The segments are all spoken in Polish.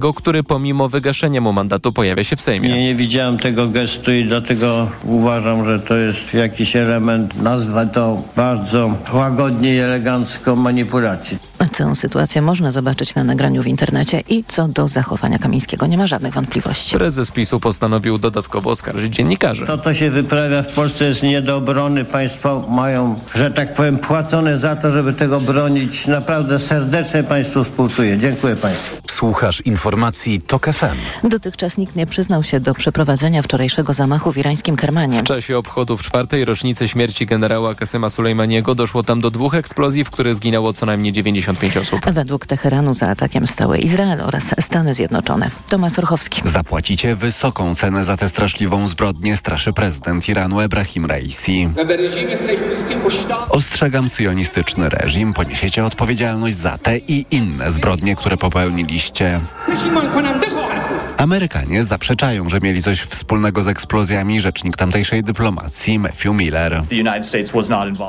który pomimo wygaszenia mu mandatu pojawia się w Sejmie. Nie, nie widziałem tego gestu i dlatego uważam, że to jest jakiś element, nazwę to bardzo łagodnie i elegancko manipulacji. Całą sytuację można zobaczyć na nagraniu w internecie i co do zachowania Kamińskiego nie ma żadnych wątpliwości. Prezes PiSu postanowił dodatkowo oskarżyć dziennikarzy. To, co się wyprawia w Polsce jest nie do obrony. Państwo mają, że tak powiem, płacone za to, żeby tego bronić. Naprawdę serdecznie Państwu współczuję. Dziękuję Państwu. Słuchasz informacji TOK FM. Dotychczas nikt nie przyznał się do przeprowadzenia wczorajszego zamachu w irańskim Kermanie. W czasie obchodów czwartej rocznicy śmierci generała Kasyma Sulejmaniego doszło tam do dwóch eksplozji, w których zginęło co najmniej 95 osób. Według Teheranu za atakiem stały Izrael oraz Stany Zjednoczone. Tomasz Orchowski. Zapłacicie wysoką cenę za tę straszliwą zbrodnię, straszy prezydent Iranu Ebrahim Raisi. Ostrzegam syjonistyczny reżim, poniesiecie odpowiedzialność za te i inne zbrodnie, które popełniliście. Simón Juan Amerykanie zaprzeczają, że mieli coś wspólnego z eksplozjami. Rzecznik tamtejszej dyplomacji Matthew Miller.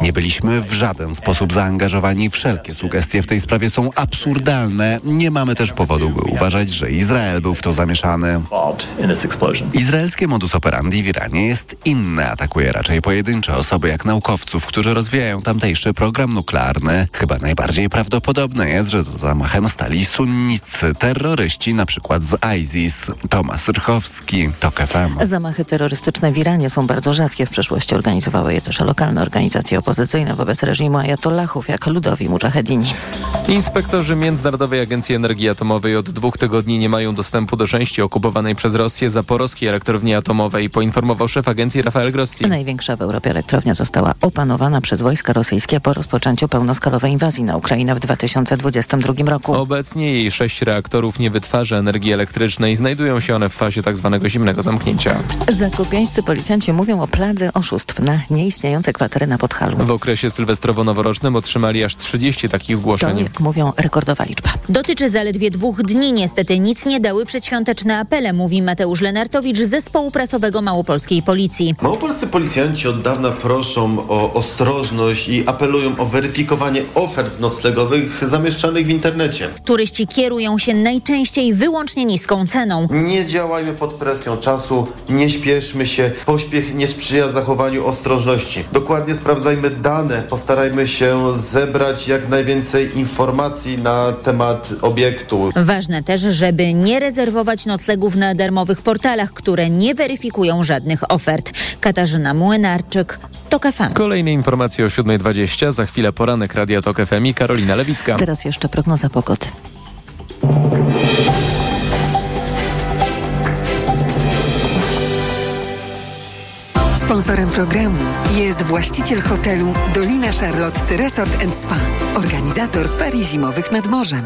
Nie byliśmy w żaden sposób zaangażowani. Wszelkie sugestie w tej sprawie są absurdalne. Nie mamy też powodu, by uważać, że Izrael był w to zamieszany. Izraelskie modus operandi w Iranie jest inne. Atakuje raczej pojedyncze osoby jak naukowców, którzy rozwijają tamtejszy program nuklearny. Chyba najbardziej prawdopodobne jest, że za zamachem stali sunnicy, terroryści na przykład z ISIS. Tomasz Rychowski, TOK FM. Zamachy terrorystyczne w Iranie są bardzo rzadkie. W przeszłości organizowały je też lokalne organizacje opozycyjne wobec reżimu ajatollahów, jak ludowi mujahedini. Inspektorzy Międzynarodowej Agencji Energii Atomowej od dwóch tygodni nie mają dostępu do części okupowanej przez Rosję zaporowskiej elektrowni atomowej, poinformował szef agencji Rafael Grossi. Największa w Europie elektrownia została opanowana przez wojska rosyjskie po rozpoczęciu pełnoskalowej inwazji na Ukrainę w 2022 roku. Obecnie jej sześć reaktorów nie wytwarza energii elektrycznej. Znajdują się one w fazie tzw. Tak zimnego zamknięcia. Zakopiańscy policjanci mówią o pladze oszustw na nieistniejące kwatery na Podhalu. W okresie sylwestrowo-noworocznym otrzymali aż 30 takich zgłoszeń. To, jak mówią, rekordowa liczba. Dotyczy zaledwie dwóch dni. Niestety nic nie dały przedświąteczne apele, mówi Mateusz Lenartowicz z zespołu prasowego Małopolskiej Policji. Małopolscy policjanci od dawna proszą o ostrożność i apelują o weryfikowanie ofert noclegowych zamieszczanych w internecie. Turyści kierują się najczęściej wyłącznie niską ceną. Nie działajmy pod presją czasu, nie śpieszmy się. Pośpiech nie sprzyja zachowaniu ostrożności. Dokładnie sprawdzajmy dane, postarajmy się zebrać jak najwięcej informacji na temat obiektu. Ważne też, żeby nie rezerwować noclegów na darmowych portalach, które nie weryfikują żadnych ofert. Katarzyna Młynarczyk, TOK FM. Kolejne informacje o 7.20, za chwilę poranek Radia TOK FM i Karolina Lewicka. Teraz jeszcze prognoza pogody. Sponsorem programu jest właściciel hotelu Dolina Charlotte Resort Spa, organizator ferii zimowych nad morzem.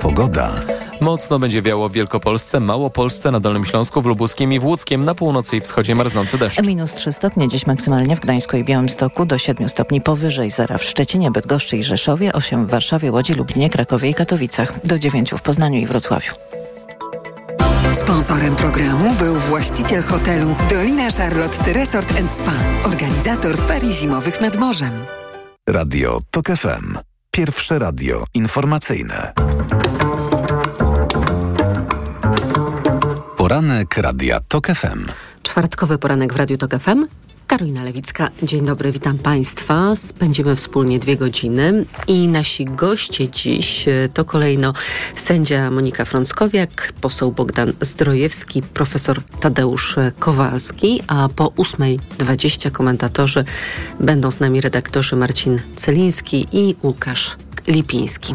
Pogoda. Mocno będzie wiało w Wielkopolsce, Małopolsce, na Dolnym Śląsku, w Lubuskiem i w Łódzkiem, na północy i wschodzie marznący deszcz. Minus 3 stopnie dziś maksymalnie w Gdańsku i Białymstoku, do 7 stopni powyżej zera w Szczecinie, Bydgoszczy i Rzeszowie, 8 w Warszawie, Łodzi, Lublinie, Krakowie i Katowicach, do 9 w Poznaniu i Wrocławiu. Sponsorem programu był właściciel hotelu Dolina Charlotte Resort Spa, organizator ferii zimowych nad morzem. Radio TOK FM. Pierwsze radio informacyjne. Poranek Radia TOK FM. Czwartkowy poranek w Radiu TOK FM. Karolina Lewicka, dzień dobry, witam Państwa. Spędzimy wspólnie dwie godziny i nasi goście dziś e, to kolejno sędzia Monika Frąckowiak, poseł Bogdan Zdrojewski, profesor Tadeusz Kowalski, a po 8.20 komentatorzy będą z nami redaktorzy Marcin Celiński i Łukasz Lipiński.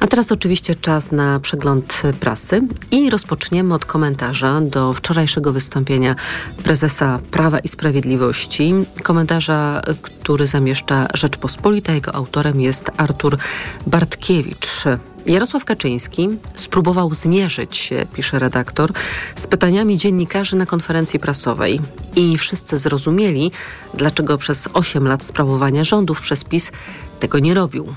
A teraz oczywiście czas na przegląd prasy i rozpoczniemy od komentarza do wczorajszego wystąpienia prezesa Prawa i Sprawiedliwości. Komentarza, który zamieszcza Rzeczpospolita. Jego autorem jest Artur Bartkiewicz. Jarosław Kaczyński spróbował zmierzyć się, pisze redaktor, z pytaniami dziennikarzy na konferencji prasowej. I wszyscy zrozumieli, dlaczego przez 8 lat sprawowania rządów przez PiS tego nie robił.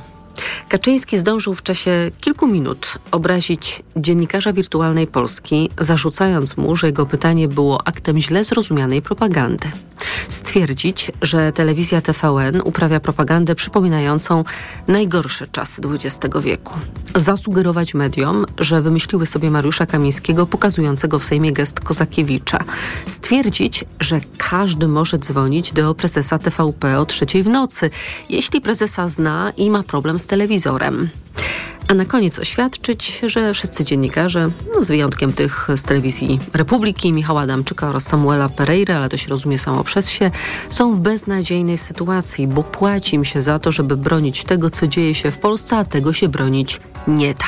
Kaczyński zdążył w czasie kilku minut obrazić dziennikarza wirtualnej Polski, zarzucając mu, że jego pytanie było aktem źle zrozumianej propagandy. stwierdzić, że telewizja TVN uprawia propagandę przypominającą najgorsze czasy XX wieku. Zasugerować mediom, że wymyśliły sobie Mariusza Kamińskiego pokazującego w Sejmie gest Kozakiewicza. Stwierdzić, że każdy może dzwonić do prezesa TVP o trzeciej w nocy, jeśli prezesa zna i ma problem z telewizorem. A na koniec oświadczyć, że wszyscy dziennikarze, no z wyjątkiem tych z telewizji Republiki, Michała Adamczyka oraz Samuela Pereira, ale to się rozumie samo przez się, są w beznadziejnej sytuacji, bo płaci im się za to, żeby bronić tego, co dzieje się w Polsce, a tego się bronić nie da.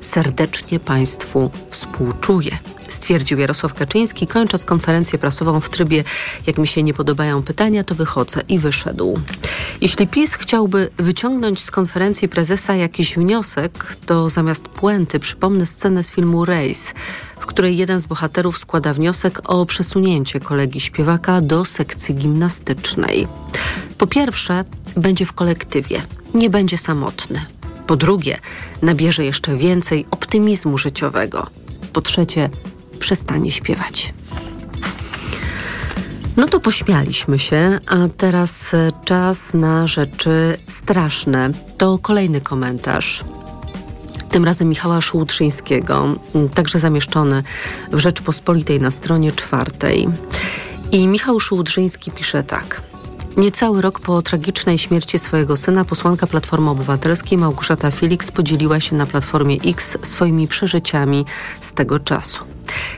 Serdecznie Państwu współczuję stwierdził Jarosław Kaczyński, kończąc konferencję prasową w trybie jak mi się nie podobają pytania, to wychodzę i wyszedł. Jeśli PiS chciałby wyciągnąć z konferencji prezesa jakiś wniosek, to zamiast puenty przypomnę scenę z filmu Race, w której jeden z bohaterów składa wniosek o przesunięcie kolegi śpiewaka do sekcji gimnastycznej. Po pierwsze, będzie w kolektywie, nie będzie samotny. Po drugie, nabierze jeszcze więcej optymizmu życiowego. Po trzecie, przestanie śpiewać. No to pośmialiśmy się, a teraz e, czas na rzeczy straszne. To kolejny komentarz. Tym razem Michała Szułtrzyńskiego, także zamieszczony w Rzeczpospolitej na stronie czwartej. I Michał Szułdrzyński pisze tak. Niecały rok po tragicznej śmierci swojego syna posłanka Platformy Obywatelskiej Małgorzata Felix podzieliła się na Platformie X swoimi przeżyciami z tego czasu.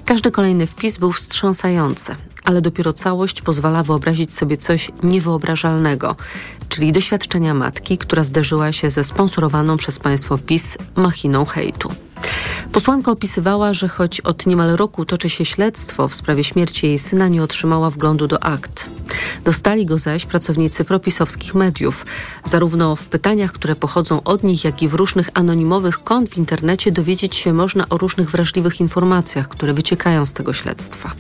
Każdy kolejny wpis był wstrząsający, ale dopiero całość pozwala wyobrazić sobie coś niewyobrażalnego, czyli doświadczenia matki, która zderzyła się ze sponsorowaną przez państwo PiS machiną hejtu. Posłanka opisywała, że choć od niemal roku toczy się śledztwo w sprawie śmierci jej syna, nie otrzymała wglądu do akt. Dostali go zaś pracownicy propisowskich mediów. Zarówno w pytaniach, które pochodzą od nich, jak i w różnych anonimowych kont w internecie dowiedzieć się można o różnych wrażliwych informacjach, które wyciekają z tego śledztwa.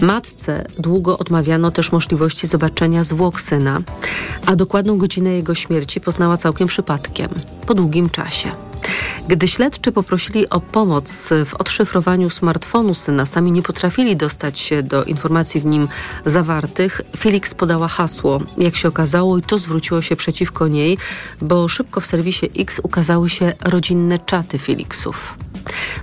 Matce długo odmawiano też możliwości zobaczenia zwłok syna, a dokładną godzinę jego śmierci poznała całkiem przypadkiem, po długim czasie. Gdy śledczy poprosili o pomoc w odszyfrowaniu smartfonu syna, sami nie potrafili dostać się do informacji w nim zawartych, Felix podała hasło. Jak się okazało, i to zwróciło się przeciwko niej, bo szybko w serwisie X ukazały się rodzinne czaty Felixów.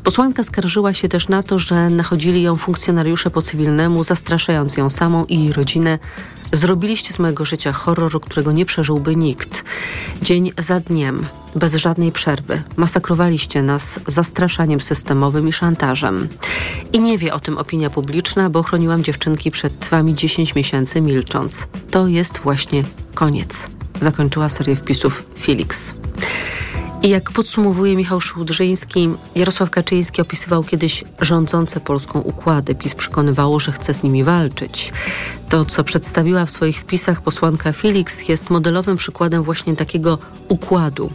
Posłanka skarżyła się też na to, że nachodzili ją funkcjonariusze po cywilnemu, zastraszając ją samą i jej rodzinę. Zrobiliście z mojego życia horror, którego nie przeżyłby nikt. Dzień za dniem, bez żadnej przerwy, masakrowaliście nas zastraszaniem systemowym i szantażem. I nie wie o tym opinia publiczna, bo chroniłam dziewczynki przed wami 10 miesięcy milcząc. To jest właśnie koniec. Zakończyła serię wpisów Felix. I jak podsumowuje Michał Szułdrzyński, Jarosław Kaczyński opisywał kiedyś rządzące Polską układy. PiS przekonywało, że chce z nimi walczyć. To, co przedstawiła w swoich wpisach posłanka Felix, jest modelowym przykładem właśnie takiego układu.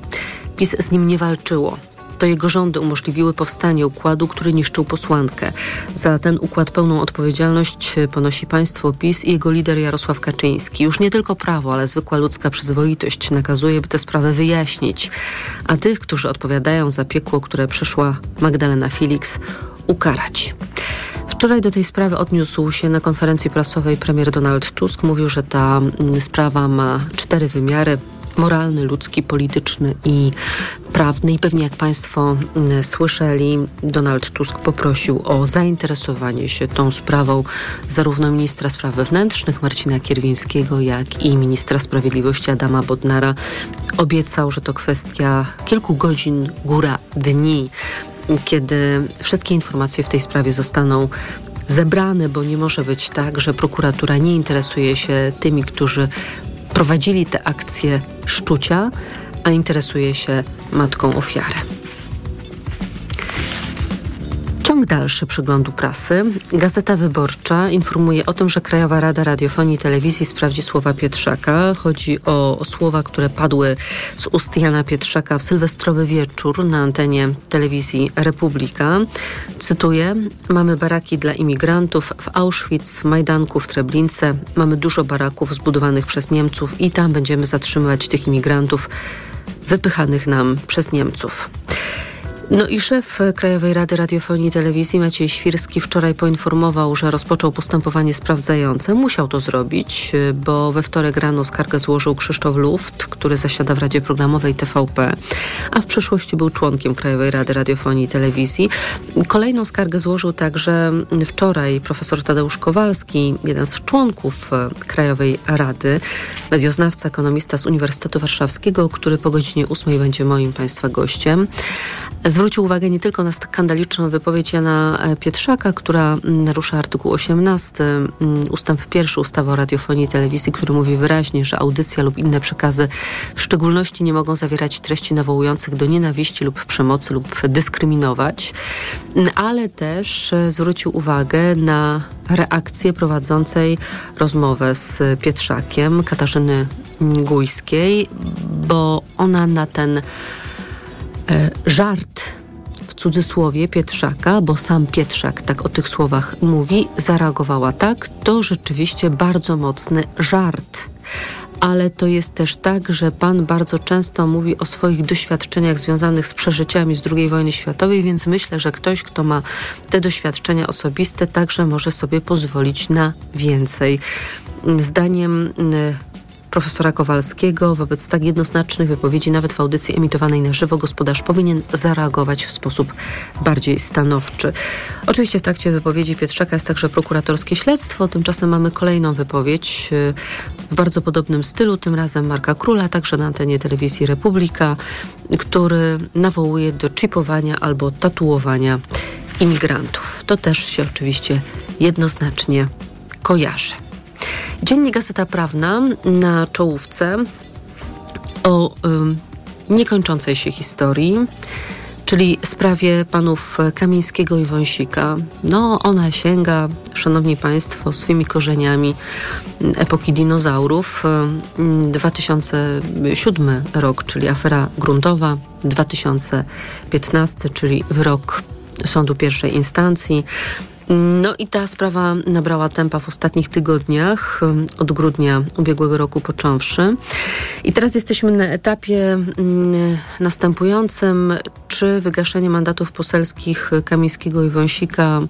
PiS z nim nie walczyło. To jego rządy umożliwiły powstanie układu, który niszczył posłankę. Za ten układ pełną odpowiedzialność ponosi państwo PiS i jego lider Jarosław Kaczyński. Już nie tylko prawo, ale zwykła ludzka przyzwoitość nakazuje, by tę sprawę wyjaśnić. A tych, którzy odpowiadają za piekło, które przyszła Magdalena Felix, ukarać. Wczoraj do tej sprawy odniósł się na konferencji prasowej premier Donald Tusk. Mówił, że ta mm, sprawa ma cztery wymiary moralny, ludzki, polityczny i prawny. I pewnie jak Państwo mm, słyszeli, Donald Tusk poprosił o zainteresowanie się tą sprawą zarówno ministra spraw wewnętrznych Marcina Kierwińskiego, jak i ministra sprawiedliwości Adama Bodnara. Obiecał, że to kwestia kilku godzin, góra dni, kiedy wszystkie informacje w tej sprawie zostaną zebrane, bo nie może być tak, że prokuratura nie interesuje się tymi, którzy prowadzili te akcje szczucia, a interesuje się matką ofiary. Ciąg dalszy przeglądu prasy. Gazeta Wyborcza informuje o tym, że Krajowa Rada Radiofonii i Telewizji sprawdzi słowa Pietrzaka. Chodzi o, o słowa, które padły z ust Jana Pietrzaka w sylwestrowy wieczór na antenie telewizji Republika. Cytuję: Mamy baraki dla imigrantów w Auschwitz, w Majdanku, w Treblince. Mamy dużo baraków zbudowanych przez Niemców i tam będziemy zatrzymywać tych imigrantów wypychanych nam przez Niemców. No i szef Krajowej Rady Radiofonii i Telewizji Maciej Świrski wczoraj poinformował, że rozpoczął postępowanie sprawdzające. Musiał to zrobić, bo we wtorek rano skargę złożył Krzysztof Luft, który zasiada w Radzie Programowej TVP, a w przeszłości był członkiem Krajowej Rady Radiofonii i Telewizji. Kolejną skargę złożył także wczoraj profesor Tadeusz Kowalski, jeden z członków Krajowej Rady, medioznawca, ekonomista z Uniwersytetu Warszawskiego, który po godzinie 8 będzie moim Państwa gościem zwrócił uwagę nie tylko na skandaliczną wypowiedź Jana e, Pietrzaka, która mm, narusza artykuł 18 mm, ustęp 1 ustawy o radiofonii i telewizji, który mówi wyraźnie, że audycja lub inne przekazy w szczególności nie mogą zawierać treści nawołujących do nienawiści lub przemocy lub dyskryminować, mm, ale też e, zwrócił uwagę na reakcję prowadzącej rozmowę z Pietrzakiem, Katarzyny Gujskiej, bo ona na ten żart w cudzysłowie Pietrzaka, bo sam Pietrzak tak o tych słowach mówi, zareagowała tak. To rzeczywiście bardzo mocny żart ale to jest też tak, że Pan bardzo często mówi o swoich doświadczeniach związanych z przeżyciami z II wojny światowej, więc myślę, że ktoś, kto ma te doświadczenia osobiste, także może sobie pozwolić na więcej. Zdaniem profesora Kowalskiego wobec tak jednoznacznych wypowiedzi, nawet w audycji emitowanej na żywo, gospodarz powinien zareagować w sposób bardziej stanowczy. Oczywiście w trakcie wypowiedzi Pietrzaka jest także prokuratorskie śledztwo. Tymczasem mamy kolejną wypowiedź y, w bardzo podobnym stylu, tym razem Marka Króla, także na antenie telewizji Republika, który nawołuje do chipowania albo tatuowania imigrantów. To też się oczywiście jednoznacznie kojarzy. Dziennik Gazeta Prawna na czołówce o y, niekończącej się historii, czyli sprawie panów Kamińskiego i Wąsika. No, ona sięga, szanowni państwo, swymi korzeniami epoki dinozaurów. 2007 rok, czyli afera gruntowa, 2015, czyli wyrok sądu pierwszej instancji. No i ta sprawa nabrała tempa w ostatnich tygodniach, od grudnia ubiegłego roku począwszy. I teraz jesteśmy na etapie mm, następującym, czy wygaszenie mandatów poselskich Kamińskiego i Wąsika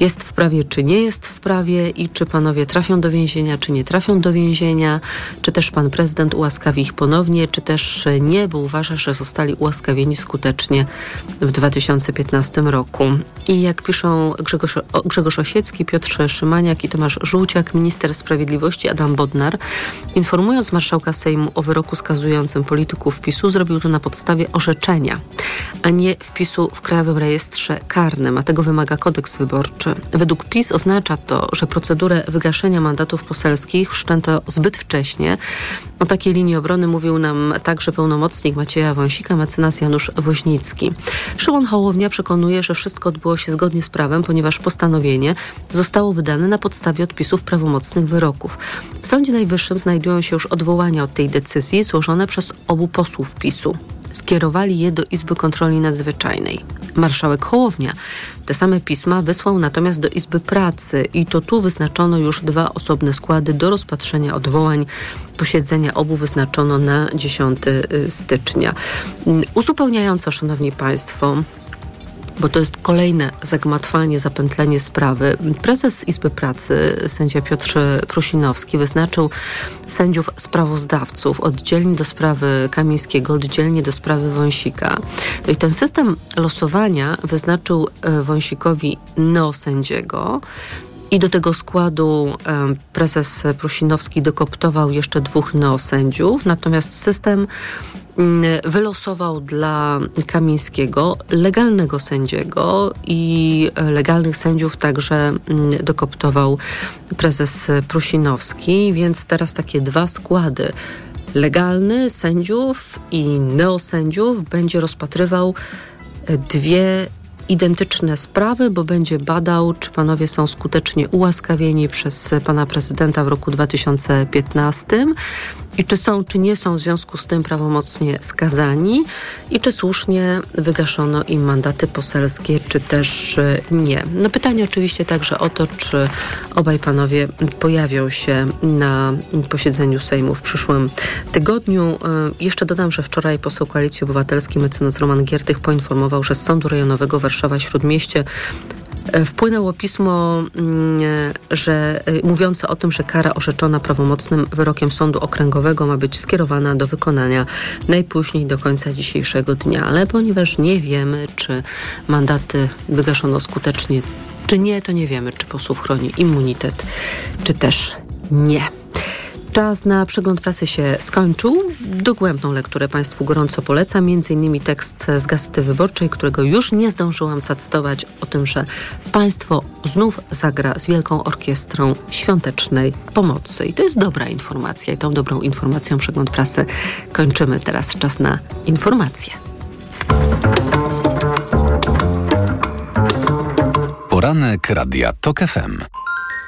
jest w prawie, czy nie jest w prawie i czy panowie trafią do więzienia, czy nie trafią do więzienia, czy też pan prezydent ułaskawi ich ponownie, czy też nie, bo uważa, że zostali ułaskawieni skutecznie w 2015 roku. I jak piszą Grzegorz, Grzegorz Osiecki, Piotr Szymaniak i Tomasz Żółciak, minister sprawiedliwości Adam Bodnar, informując marszałka Sejmu o wyroku skazującym polityków PiSu, zrobił to na podstawie orzeczenia, a nie wpisu w Krajowym Rejestrze Karnym, a tego wymaga kodeks wyborczy. Według PiS oznacza to, że procedurę wygaszenia mandatów poselskich wszczęto zbyt wcześnie. O takiej linii obrony mówił nam także pełnomocnik Macieja Wąsika, mecenas Janusz Woźnicki. Szymon Hołownia przekonuje, że wszystko odbyło się zgodnie z prawem, ponieważ postanowienie zostało wydane na podstawie odpisów prawomocnych wyroków. W Sądzie Najwyższym znajdują się już odwołania od tej decyzji złożone przez obu posłów PiSu skierowali je do Izby Kontroli Nadzwyczajnej. Marszałek Hołownia te same pisma wysłał natomiast do Izby Pracy i to tu wyznaczono już dwa osobne składy do rozpatrzenia odwołań. Posiedzenia obu wyznaczono na 10 y, stycznia. Uzupełniająco, Szanowni Państwo, bo to jest kolejne zagmatwanie, zapętlenie sprawy. Prezes Izby Pracy, sędzia Piotr Prusinowski, wyznaczył sędziów sprawozdawców oddzielnie do sprawy Kamińskiego, oddzielnie do sprawy Wąsika. No i ten system losowania wyznaczył e, Wąsikowi neosędziego, i do tego składu prezes Prusinowski dokoptował jeszcze dwóch neosędziów, natomiast system wylosował dla Kamińskiego legalnego sędziego i legalnych sędziów także mm, dokoptował prezes Prusinowski, więc teraz takie dwa składy. Legalny sędziów i neosędziów będzie rozpatrywał dwie identyczne sprawy, bo będzie badał, czy panowie są skutecznie ułaskawieni przez pana prezydenta w roku 2015 i czy są, czy nie są w związku z tym prawomocnie skazani i czy słusznie wygaszono im mandaty poselskie, czy też e, nie. No pytanie oczywiście także o to, czy obaj panowie pojawią się na posiedzeniu Sejmu w przyszłym tygodniu. E, jeszcze dodam, że wczoraj poseł Koalicji Obywatelskiej mecenas Roman Giertych poinformował, że z Sądu Rejonowego Warszawa-Śródmieście wpłynęło pismo, mm, e, że e, mówiące o tym, że kara orzeczona prawomocnym wyrokiem sądu okręgowego ma być skierowana do wykonania najpóźniej do końca dzisiejszego dnia. Ale ponieważ nie wiemy, czy mandaty wygaszono skutecznie, czy nie, to nie wiemy, czy posłów chroni immunitet, czy też nie. Czas na przegląd prasy się skończył. Dogłębną lekturę Państwu gorąco polecam. Innymi tekst z Gazety Wyborczej, którego już nie zdążyłam zacytować o tym, że państwo znów zagra z Wielką Orkiestrą Świątecznej Pomocy. I to jest dobra informacja. I tą dobrą informacją przegląd prasy kończymy. Teraz czas na informacje. Poranek Radia TOK FM.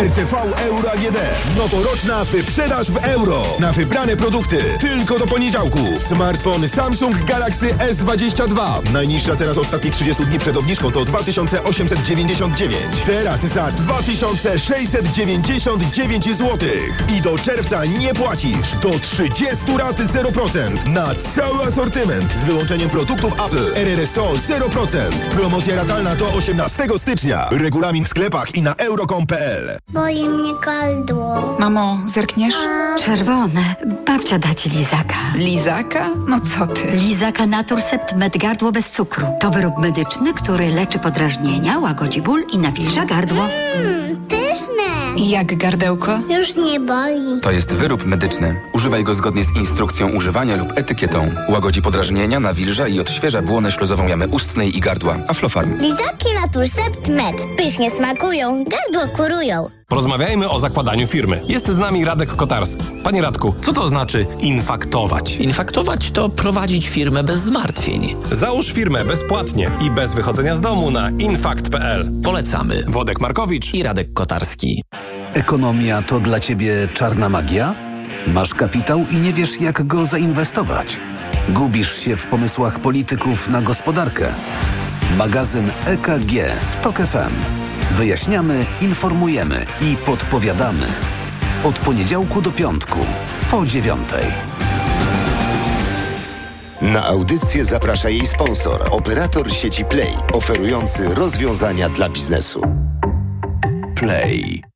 RTV Euro AGD. Noworoczna wyprzedaż w euro. Na wybrane produkty. Tylko do poniedziałku. Smartfon Samsung Galaxy S22. Najniższa teraz ostatnich 30 dni przed obniżką to 2899. Teraz za 2699 zł. I do czerwca nie płacisz. Do 30 rat 0%. Na cały asortyment. Z wyłączeniem produktów Apple. RRSO 0%. Promocja ratalna do 18 stycznia. Regulamin w sklepach i na euro.com.pl. Boli mnie gardło. Mamo, zerkniesz? Czerwone. Babcia da ci lizaka. Lizaka? No co ty? Lizaka Naturcept Med Gardło bez cukru. To wyrób medyczny, który leczy podrażnienia, łagodzi ból i nawilża gardło. Mmm, pyszne. Jak gardełko? Już nie boli. To jest wyrób medyczny. Używaj go zgodnie z instrukcją używania lub etykietą. Łagodzi podrażnienia, nawilża i odświeża błonę śluzową jamy ustnej i gardła. Aflofarm. Lizaki Naturcept Med. Pysznie smakują, gardło kurują. Porozmawiajmy o zakładaniu firmy. Jest z nami Radek Kotarski. Panie Radku, co to znaczy infaktować? Infaktować to prowadzić firmę bez zmartwień. Załóż firmę bezpłatnie i bez wychodzenia z domu na infakt.pl. Polecamy. Wodek Markowicz i Radek Kotarski. Ekonomia to dla Ciebie czarna magia? Masz kapitał i nie wiesz jak go zainwestować? Gubisz się w pomysłach polityków na gospodarkę? Magazyn EKG w TOK FM. Wyjaśniamy, informujemy i podpowiadamy. Od poniedziałku do piątku, po dziewiątej. Na audycję zaprasza jej sponsor, operator sieci Play, oferujący rozwiązania dla biznesu. Play.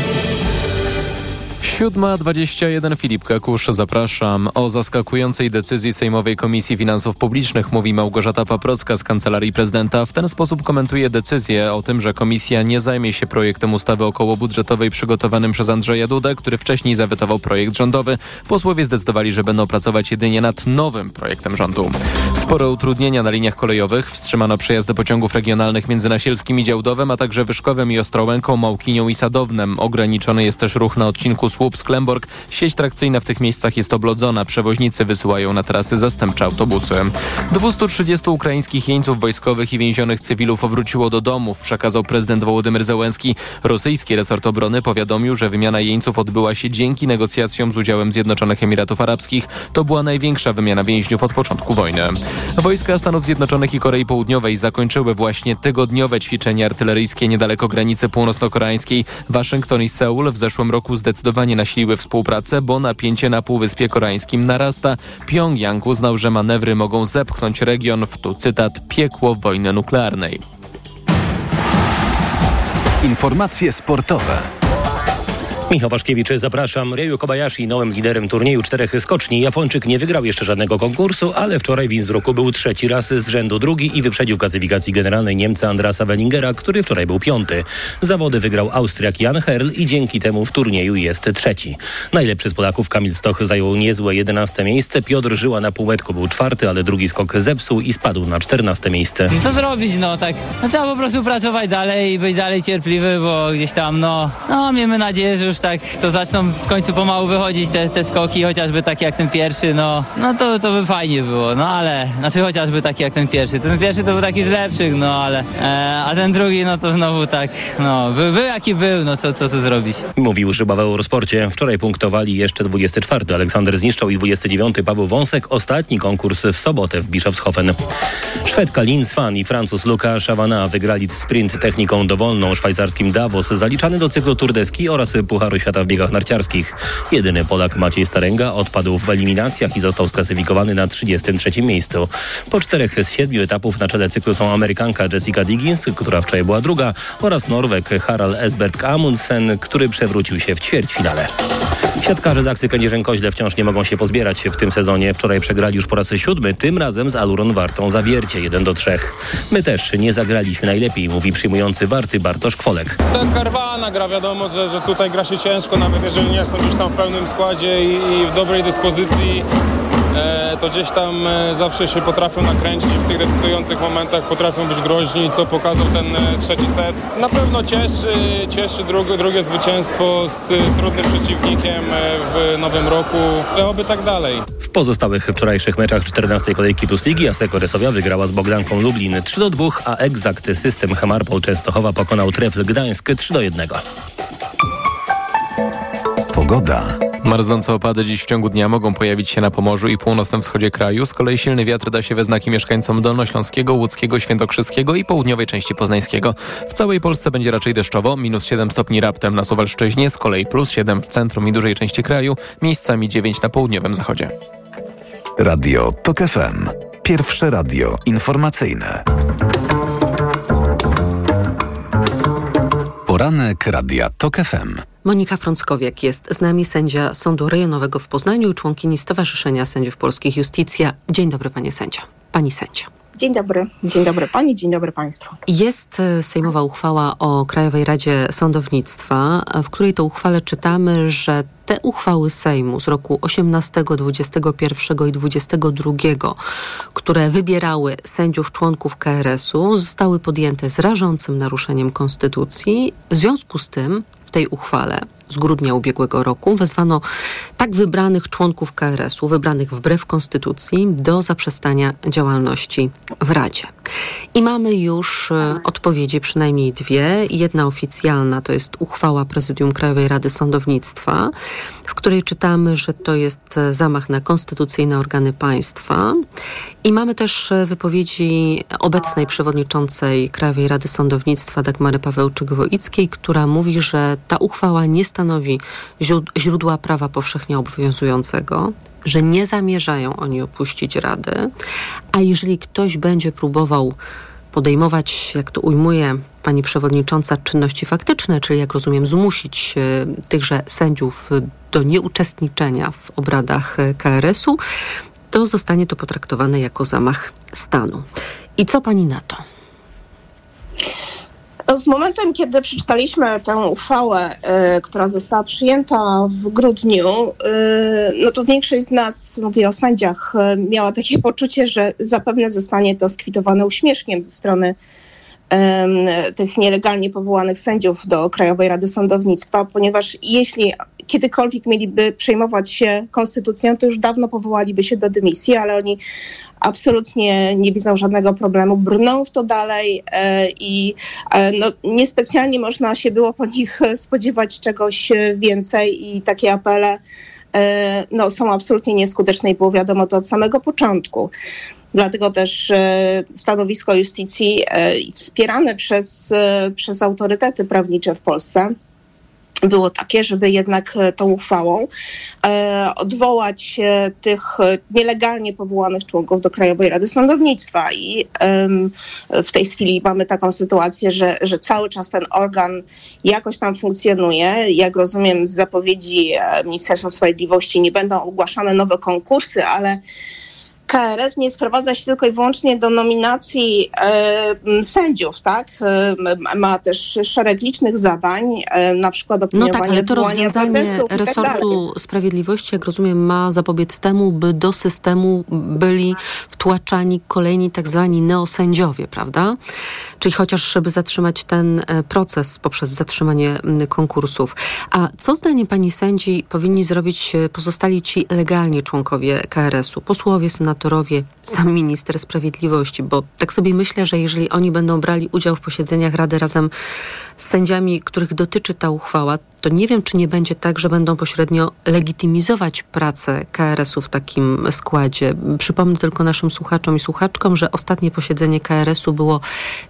7.21 Filip Kakusz, zapraszam. O zaskakującej decyzji Sejmowej Komisji Finansów Publicznych mówi Małgorzata Paprocka z Kancelarii Prezydenta. W ten sposób komentuje decyzję o tym, że komisja nie zajmie się projektem ustawy okołobudżetowej przygotowanym przez Andrzeja Dudę, który wcześniej zawetował projekt rządowy. Posłowie zdecydowali, że będą pracować jedynie nad nowym projektem rządu. Spore utrudnienia na liniach kolejowych. Wstrzymano przejazdy pociągów regionalnych między Nasielskim i Działdowem, a także Wyszkowem i Ostrołęką, Małkinią i Sadownem. Ograniczony jest też ruch na odcinku Słup Słup, Sklemborg. Sieć trakcyjna w tych miejscach jest oblodzona. Przewoźnicy wysyłają na trasy zastępcze autobusy. 230 ukraińskich jeńców wojskowych i więzionych cywilów wróciło do domów, przekazał prezydent Wołodymyr Zełenski. Rosyjski resort obrony powiadomił, że wymiana jeńców odbyła się dzięki negocjacjom z udziałem Zjednoczonych Emiratów Arabskich. To była największa wymiana więźniów od początku wojny. Wojska Stanów Zjednoczonych i Korei Południowej zakończyły właśnie tygodniowe ćwiczenia artyleryjskie niedaleko granicy północno-koreańskiej. Waszyngton i Seul w zeszłym roku zdecydowanie nasiliły współpracę, bo napięcie na Półwyspie Koreańskim narasta. Pjongjang uznał, że manewry mogą zepchnąć region w, tu cytat, piekło wojny nuklearnej. Informacje sportowe. Michał Waszkiewicz, zapraszam. Ryu Kobayashi, nowym liderem turnieju czterech skoczni. Japończyk nie wygrał jeszcze żadnego konkursu, ale wczoraj w Innsbrucku był trzeci raz z rzędu drugi i wyprzedził w klasyfikacji generalnej Niemca Andrasa Wellingera, który wczoraj był piąty. Zawody wygrał Austriak Jan Herl i dzięki temu w turnieju jest trzeci. Najlepszy z Polaków Kamil Stoch zajął niezłe jedenaste miejsce. Piotr Żyła na półmetku był czwarty, ale drugi skok zepsuł i spadł na czternaste miejsce. Co zrobić, no tak. No, trzeba po prostu pracować dalej i być dalej cierpliwy, bo gdzieś tam, no, no miejmy nadzieję, że już tak to zaczną w końcu pomału wychodzić te, te skoki, chociażby takie jak ten pierwszy, no, no to, to by fajnie było, no ale, znaczy chociażby taki jak ten pierwszy. Ten pierwszy to był taki z lepszych, no ale, e, a ten drugi, no to znowu tak, no, był, był jaki był, no co, co tu zrobić. Mówił Szyba w Eurosporcie. Wczoraj punktowali jeszcze 24. Aleksander Zniszczał i 29. Paweł Wąsek. Ostatni konkurs w sobotę w Bischofshofen. Szwedka Lin Svan i Francuz Luca Chavana wygrali sprint techniką dowolną szwajcarskim Davos, zaliczany do cyklu Tour de Ski oraz Pucharu Świata w biegach narciarskich. Jedyny Polak Maciej Starenga odpadł w eliminacjach i został sklasyfikowany na 33 miejscu. Po czterech z siedmiu etapów na czele cyklu są Amerykanka Jessica Diggins, która wczoraj była druga, oraz Norweg Harald Esbert Amundsen, który przewrócił się w ćwierćfinale. Siatkarze Zaksy Kędzierzyn-Koźle wciąż nie mogą się pozbierać w tym sezonie. Wczoraj przegrali już po raz siódmy, tym razem z Aluron Wartą Zawiercie 1 do 3. My też nie zagraliśmy najlepiej, mówi przyjmujący Warty Bartosz Kwolek. Ta karwana gra wiadomo, że, że tutaj gra się ciężko, nawet jeżeli nie są już tam w pełnym składzie i, i w dobrej dyspozycji. E, to gdzieś tam e, zawsze się potrafią nakręcić i w tych decydujących momentach potrafią być groźni, co pokazał ten e, trzeci set. Na pewno cieszy, cieszy drugie, drugie zwycięstwo z trudnym przeciwnikiem w nowym roku, ale oby tak dalej. W pozostałych wczorajszych meczach 14 kolejki Plus Ligi Aseko Resowia wygrała z Bogdanką Lublin 3 do 2, a Exact System Hemarpol Częstochowa pokonał Trefl Gdańsk 3 do 1. Pogoda. Marznące opady dziś w ciągu dnia mogą pojawić się na Pomorzu i północnym wschodzie kraju. Z kolei silny wiatr da się we znaki mieszkańcom Dolnośląskiego, Łódzkiego, Świętokrzyskiego i południowej części Poznańskiego. W całej Polsce będzie raczej deszczowo, minus 7 stopni raptem na Suwalszczyźnie, z kolei plus 7 w centrum i dużej części kraju, miejscami 9 na południowym zachodzie. Radio TOK FM. Pierwsze radio informacyjne. Poranek Radia TOK FM. Monika Frąckowiak jest z nami, sędzia Sądu Rejonowego w Poznaniu i członkini Stowarzyszenia Sędziów Polskich Justicja. Dzień dobry, panie sędzio. Pani sędzio. Dzień dobry. Dzień dobry pani, dzień dobry państwu. Jest e, sejmowa uchwała o Krajowej Radzie Sądownictwa, w której to uchwale czytamy, że te uchwały Sejmu z roku 18, 21 i 22, które wybierały sędziów członków KRS-u, zostały podjęte z rażącym naruszeniem konstytucji. W związku z tym w tej uchwale z grudnia ubiegłego roku wezwano tak wybranych członków KRS-u, wybranych wbrew konstytucji, do zaprzestania działalności w Radzie. I mamy już e, odpowiedzi, przynajmniej dwie. Jedna oficjalna to jest uchwała Prezydium Krajowej Rady Sądownictwa, w której czytamy, że to jest e, zamach na konstytucyjne organy państwa. I mamy też e, wypowiedzi obecnej przewodniczącej Krajowej Rady Sądownictwa Dagmary Pawełczyk-Woickiej, która mówi, że ta uchwała nie stanowi źródła prawa powszechnie obowiązującego, że nie zamierzają oni opuścić Rady, a jeżeli ktoś będzie próbował podejmować, jak to ujmuje pani przewodnicząca, czynności faktyczne, czyli jak rozumiem, zmusić e, tychże sędziów do nieuczestniczenia w obradach e, KRS-u, to zostanie to potraktowane jako zamach stanu. I co pani na to? No, z momentem, kiedy przeczytaliśmy tę uchwałę, y, która została przyjęta w grudniu, y, no to większość z nas, mówię o sędziach, y, miała takie poczucie, że zapewne zostanie to skwitowane uśmieszkiem ze strony tych nielegalnie powołanych sędziów do Krajowej Rady Sądownictwa, ponieważ jeśli kiedykolwiek mieliby przejmować się konstytucją, to już dawno powołaliby się do dymisji, ale oni absolutnie nie widzą żadnego problemu, brną w to dalej e, i e, no, niespecjalnie można się było po nich spodziewać czegoś więcej i takie apele e, no, są absolutnie nieskuteczne i było wiadomo to od samego początku. Dlatego też stanowisko justycji wspierane przez, przez autorytety prawnicze w Polsce było takie, żeby jednak e, tą uchwałą e, odwołać e, tych nielegalnie powołanych członków do Krajowej Rady Sądownictwa. I w tej chwili mamy taką sytuację, że, że cały czas ten organ jakoś tam funkcjonuje. Jak rozumiem z zapowiedzi Ministerstwa Sprawiedliwości nie będą ogłaszane nowe konkursy, ale KRS nie sprowadza się tylko i wyłącznie do nominacji e, sędziów, tak? E, ma też szereg licznych zadań, e, na przykład opiniowanie, No tak, ale to rozwiązanie tak resortu tak sprawiedliwości, jak rozumiem, ma zapobiec temu, by do systemu byli wtłaczani kolejni tak zwani neosędziowie, prawda? Czyli chociaż, żeby zatrzymać ten e, proces poprzez zatrzymanie konkursów. A co zdaniem pani sędzi powinni zrobić e, pozostali ci legalni członkowie KRS-u, posłowie, senatorowie, senatorowie, sam minister sprawiedliwości, bo tak sobie myślę, że jeżeli oni będą brali udział w posiedzeniach Rady razem z sędziami, których dotyczy ta uchwała, to nie wiem, czy nie będzie tak, że będą pośrednio legitymizować pracę KRS-u w takim składzie. Przypomnę tylko naszym słuchaczom i słuchaczkom, że ostatnie posiedzenie KRS-u było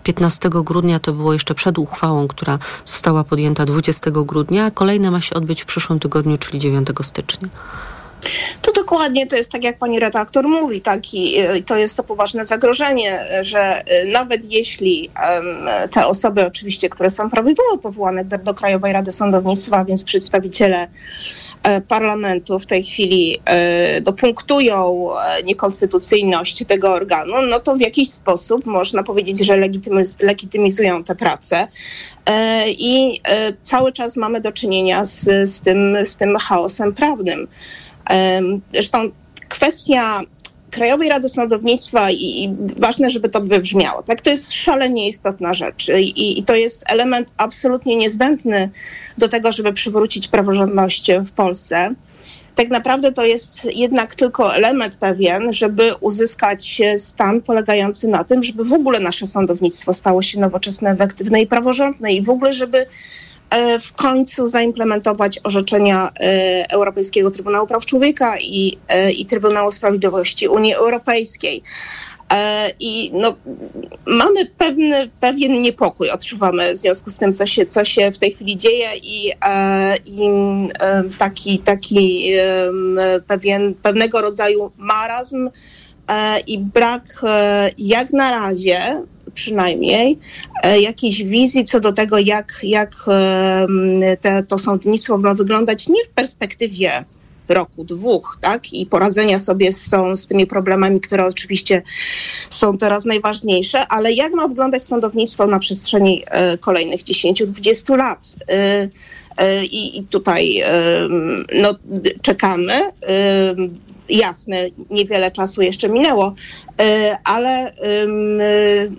15 grudnia, to było jeszcze przed uchwałą, która została podjęta 20 grudnia, a kolejne ma się odbyć w przyszłym tygodniu, czyli 9 stycznia. To dokładnie to jest tak, jak pani redaktor mówi, tak, i, i to jest to poważne zagrożenie, że y, nawet jeśli te osoby oczywiście, które są prawidłowo powołane do, do Krajowej Rady Sądownictwa, więc przedstawiciele e, parlamentu w tej chwili e, dopunktują e, niekonstytucyjność tego organu, no to w jakiś sposób można powiedzieć, że legitymiz legitymizują tę pracę. I cały czas mamy do czynienia z, z, tym, z tym chaosem prawnym. Zresztą kwestia Krajowej Rady Sądownictwa i, i, ważne, żeby to wybrzmiało. Tak, to jest szalenie istotna rzecz I, i to jest element absolutnie niezbędny do tego, żeby przywrócić praworządność w Polsce. Tak naprawdę to jest jednak tylko element pewien, żeby uzyskać stan polegający na tym, żeby w ogóle nasze sądownictwo stało się nowoczesne, efektywne i praworządne i w ogóle, żeby w końcu zaimplementować orzeczenia e, Europejskiego Trybunału Praw Człowieka i, e, i Trybunału Sprawiedliwości Unii Europejskiej. I no, mamy pewny, pewien niepokój, odczuwamy w związku z tym, co się, co się w tej chwili dzieje i, i taki, taki pewien, pewnego rodzaju marazm i brak jak na razie przynajmniej e, jakiejś wizji co do tego, jak, jak te, to sądownictwo ma wyglądać nie w perspektywie roku, dwóch, tak? I poradzenia sobie z, tą, z tymi problemami, które oczywiście są teraz najważniejsze, ale jak ma wyglądać sądownictwo na przestrzeni e, kolejnych 10-20 lat? E, I, tutaj no, czekamy. Jasne, niewiele czasu jeszcze minęło, E, ale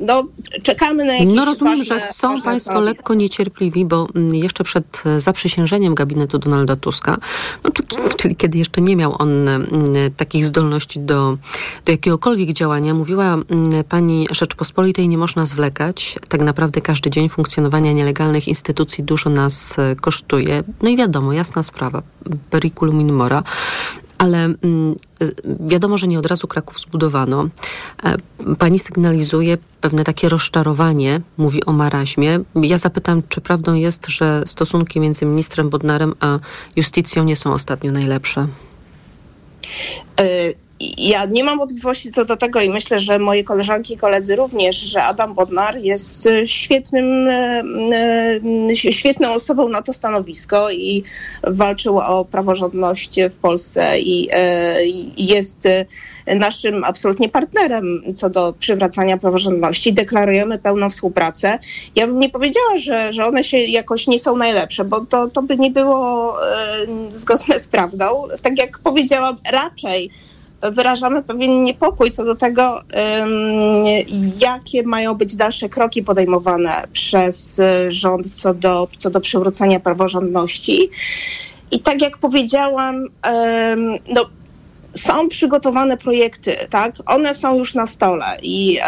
no, czekamy na jakieś No rozumiem, ważne, że są Państwo lekko niecierpliwi, bo mm, jeszcze przed e, zaprzysiężeniem gabinetu Donalda Tuska, no, czyli kiedy jeszcze nie miał on mm, takich zdolności do, do jakiegokolwiek działania, mówiła mm, pani Rzeczpospolitej, nie można zwlekać. Tak naprawdę każdy dzień funkcjonowania nielegalnych instytucji dużo nas e, kosztuje. No i wiadomo, jasna sprawa, periculum in mora ale mm, wiadomo, że nie od razu Kraków zbudowano. E, pani sygnalizuje pewne takie rozczarowanie, mówi o maraźmie. Ja zapytam, czy prawdą jest, że stosunki między ministrem Bodnarem a justicją nie są ostatnio najlepsze? E, ja nie mam wątpliwości co do tego i myślę, że moje koleżanki i koledzy również, że Adam Bodnar jest świetnym, e, e, świetną osobą na to stanowisko i walczył o praworządność w Polsce i e, jest naszym absolutnie partnerem co do przywracania praworządności. Deklarujemy pełną współpracę. Ja bym nie powiedziała, że, że one się jakoś nie są najlepsze, bo to, to by nie było zgodne z prawdą. Tak jak powiedziałam, raczej wyrażamy pewien niepokój co do tego, jakie mają być dalsze kroki podejmowane przez rząd co do, co do przywrócenia praworządności. I tak jak powiedziałam, no, są przygotowane projekty, tak? One są już na stole i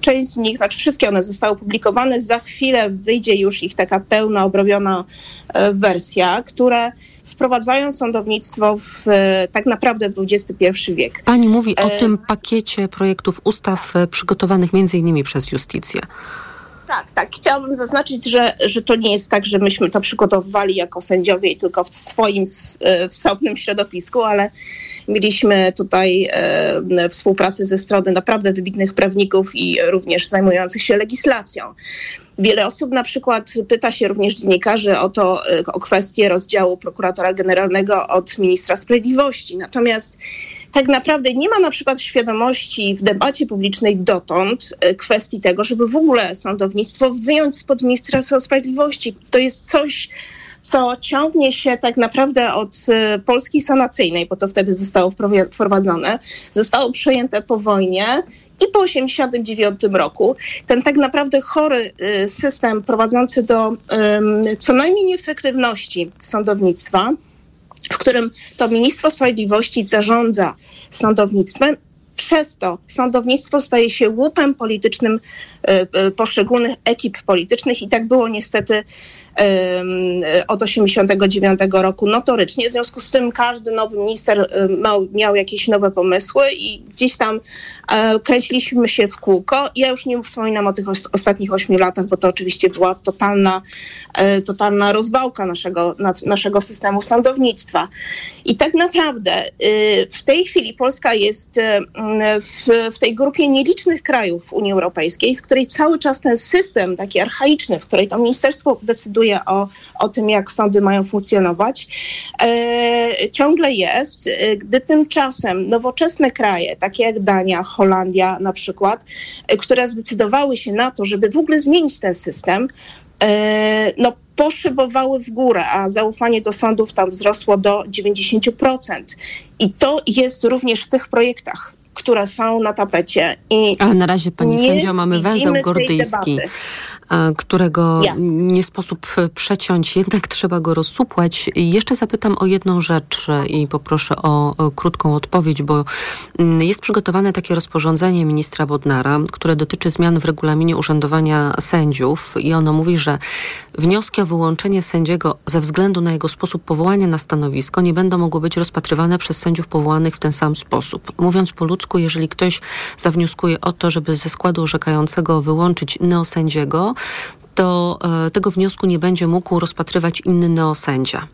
część z nich, znaczy wszystkie one zostały opublikowane. Za chwilę wyjdzie już ich taka pełna, obrobiona e, wersja, które wprowadzają sądownictwo w, e, tak naprawdę w XXI wiek. Pani mówi o e... tym pakiecie projektów ustaw przygotowanych między innymi przez Justicję. Tak, tak. Chciałabym zaznaczyć, że, że to nie jest tak, że myśmy to przygotowywali jako sędziowie tylko w swoim wstępnym środowisku, ale Mieliśmy tutaj e, współpracę ze strony naprawdę wybitnych prawników i również zajmujących się legislacją. Wiele osób na przykład pyta się również dziennikarzy o to, e, o kwestię rozdziału prokuratora generalnego od ministra sprawiedliwości. Natomiast tak naprawdę nie ma na przykład świadomości w debacie publicznej dotąd e, kwestii tego, żeby w ogóle sądownictwo wyjąć spod Ministerstwa Sprawiedliwości. To jest coś, co ciągnie się tak naprawdę od y, Polski sanacyjnej, bo to wtedy zostało wprowadzone, zostało przejęte po wojnie i po 1989 roku. Ten tak naprawdę chory y, system prowadzący do co najmniej nieefektywności sądownictwa, w którym to Ministerstwo Sprawiedliwości zarządza sądownictwem przez to sądownictwo staje się łupem politycznym y, poszczególnych ekip politycznych i tak było niestety od 89 roku notorycznie. W związku z tym każdy nowy minister miał, miał jakieś nowe pomysły i gdzieś tam e, kręciliśmy się w kółko. Ja już nie wspominam o tych ostatnich ośmiu latach, bo to oczywiście była totalna, e, totalna rozwałka naszego, naszego systemu sądownictwa. I tak naprawdę y, w tej chwili Polska jest w, w tej grupie nielicznych krajów Unii Europejskiej, w której cały czas ten system taki archaiczny, w której to ministerstwo decyduje decyduje o, o tym, jak sądy mają funkcjonować, e, ciągle jest, e, gdy tymczasem nowoczesne kraje, takie jak Dania, Holandia na przykład, e, które zdecydowały się na to, żeby w ogóle zmienić ten system, e, no poszybowały w górę, a zaufanie do sądów tam wzrosło do 90%. I to jest również w tych projektach które są na tapecie. I Ale na razie, pani sędzio, mamy węzeł gordyjski którego nie sposób przeciąć, jednak trzeba go rozsupłać. Jeszcze zapytam o jedną rzecz i poproszę o, o krótką odpowiedź, bo mm, jest przygotowane takie rozporządzenie ministra Bodnara, które dotyczy zmian w regulaminie urzędowania sędziów i ono mówi, że wnioski o wyłączenie sędziego ze względu na jego sposób powołania na stanowisko nie będą mogły być rozpatrywane przez sędziów powołanych w ten sam sposób. Mówiąc po ludzku, jeżeli ktoś zawnioskuje o to, żeby ze składu orzekającego wyłączyć neosędziego, to e, tego wniosku nie będzie mógł rozpatrywać inny neosędzia.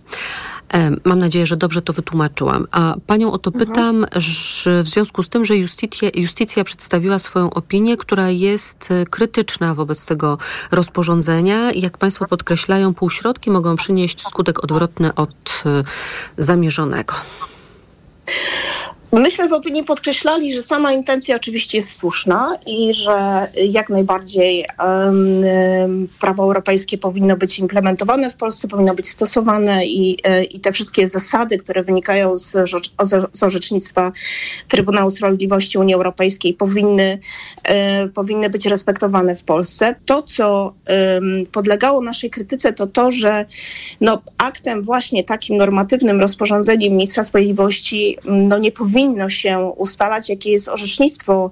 E, mam nadzieję, że dobrze to wytłumaczyłam. A panią o to mhm. pytam, że w związku z tym, że justicja, justicja przedstawiła swoją opinię, która jest e, krytyczna wobec tego rozporządzenia. Jak państwo podkreślają, półśrodki mogą przynieść skutek odwrotny od zamierzonego. Myśmy w opinii podkreślali, że sama intencja oczywiście jest słuszna i że jak najbardziej um, prawo europejskie powinno być implementowane w Polsce, powinno być stosowane i, e, i te wszystkie zasady, które wynikają z, z orzecznictwa Trybunału Sprawiedliwości Unii Europejskiej powinny, e, powinny być respektowane w Polsce. To, co um, podlegało naszej krytyce, to to, że no, aktem właśnie takim normatywnym rozporządzeniem ministra sprawiedliwości no, nie powinno powinno się ustalać, jakie jest orzecznictwo,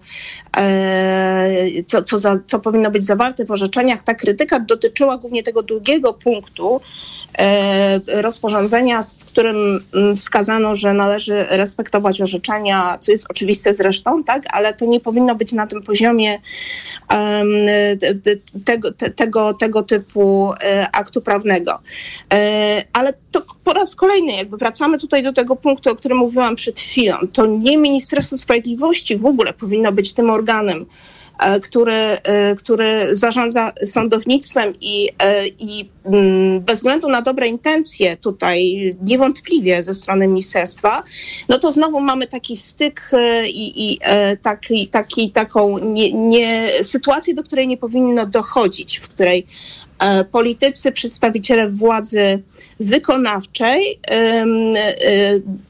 e, co, co, za, co powinno być zawarte w orzeczeniach. Ta krytyka dotyczyła głównie tego drugiego punktu, rozporządzenia, w którym mm, wskazano, że należy respektować orzeczenia, co jest oczywiste zresztą, tak, ale to nie powinno być na tym poziomie tego, tego, tego typu e, aktu prawnego. E, ale to po raz kolejny jakby wracamy tutaj do tego punktu, o którym mówiłam przed chwilą. To nie Ministerstwo Sprawiedliwości w ogóle powinno być tym organem, E, który, e, który zarządza sądownictwem i, e, i mm, bez względu na dobre intencje tutaj niewątpliwie ze strony ministerstwa, no to znowu mamy taki styk i, i taki, taki, taką nie, nie, sytuację, do której nie powinno dochodzić, w której e, politycy, przedstawiciele władzy wykonawczej e,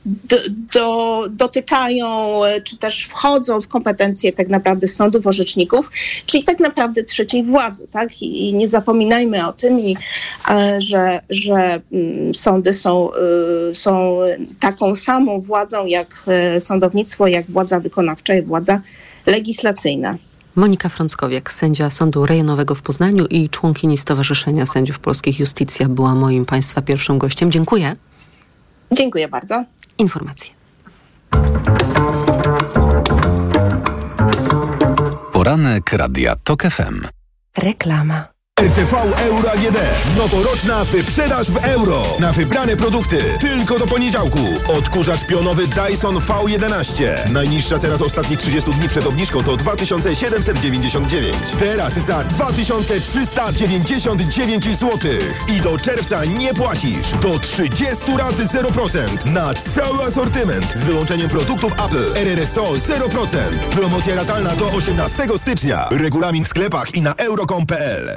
do, do, dotykają e, czy też wchodzą w kompetencje tak naprawdę sądów, orzeczników, czyli tak naprawdę trzeciej władzy. Tak? I, nie zapominajmy o tym, i, e, że, że mm, sądy są, są taką samą władzą jak e, sądownictwo, jak władza wykonawcza i władza legislacyjna. Monika Frąckowiak, sędzia Sądu Rejonowego w Poznaniu i członkini Stowarzyszenia Sędziów Polskich Justicja była moim Państwa pierwszym gościem. Dziękuję. Dziękuję bardzo. Informacje. Poranek Radia TOK FM. Reklama. RTV Euro AGD. Noworoczna wyprzedaż w euro. Na wybrane produkty. Tylko do poniedziałku. Odkurzacz pionowy Dyson V11. Najniższa teraz ostatnich 30 dni przed obniżką to 2799. Teraz za 2399 zł. I do czerwca nie płacisz. Do 30 raty 0%. Na cały asortyment. Z wyłączeniem produktów Apple. RRSO 0%. Promocja ratalna do 18 stycznia. Regulamin w sklepach i na euro.com.pl.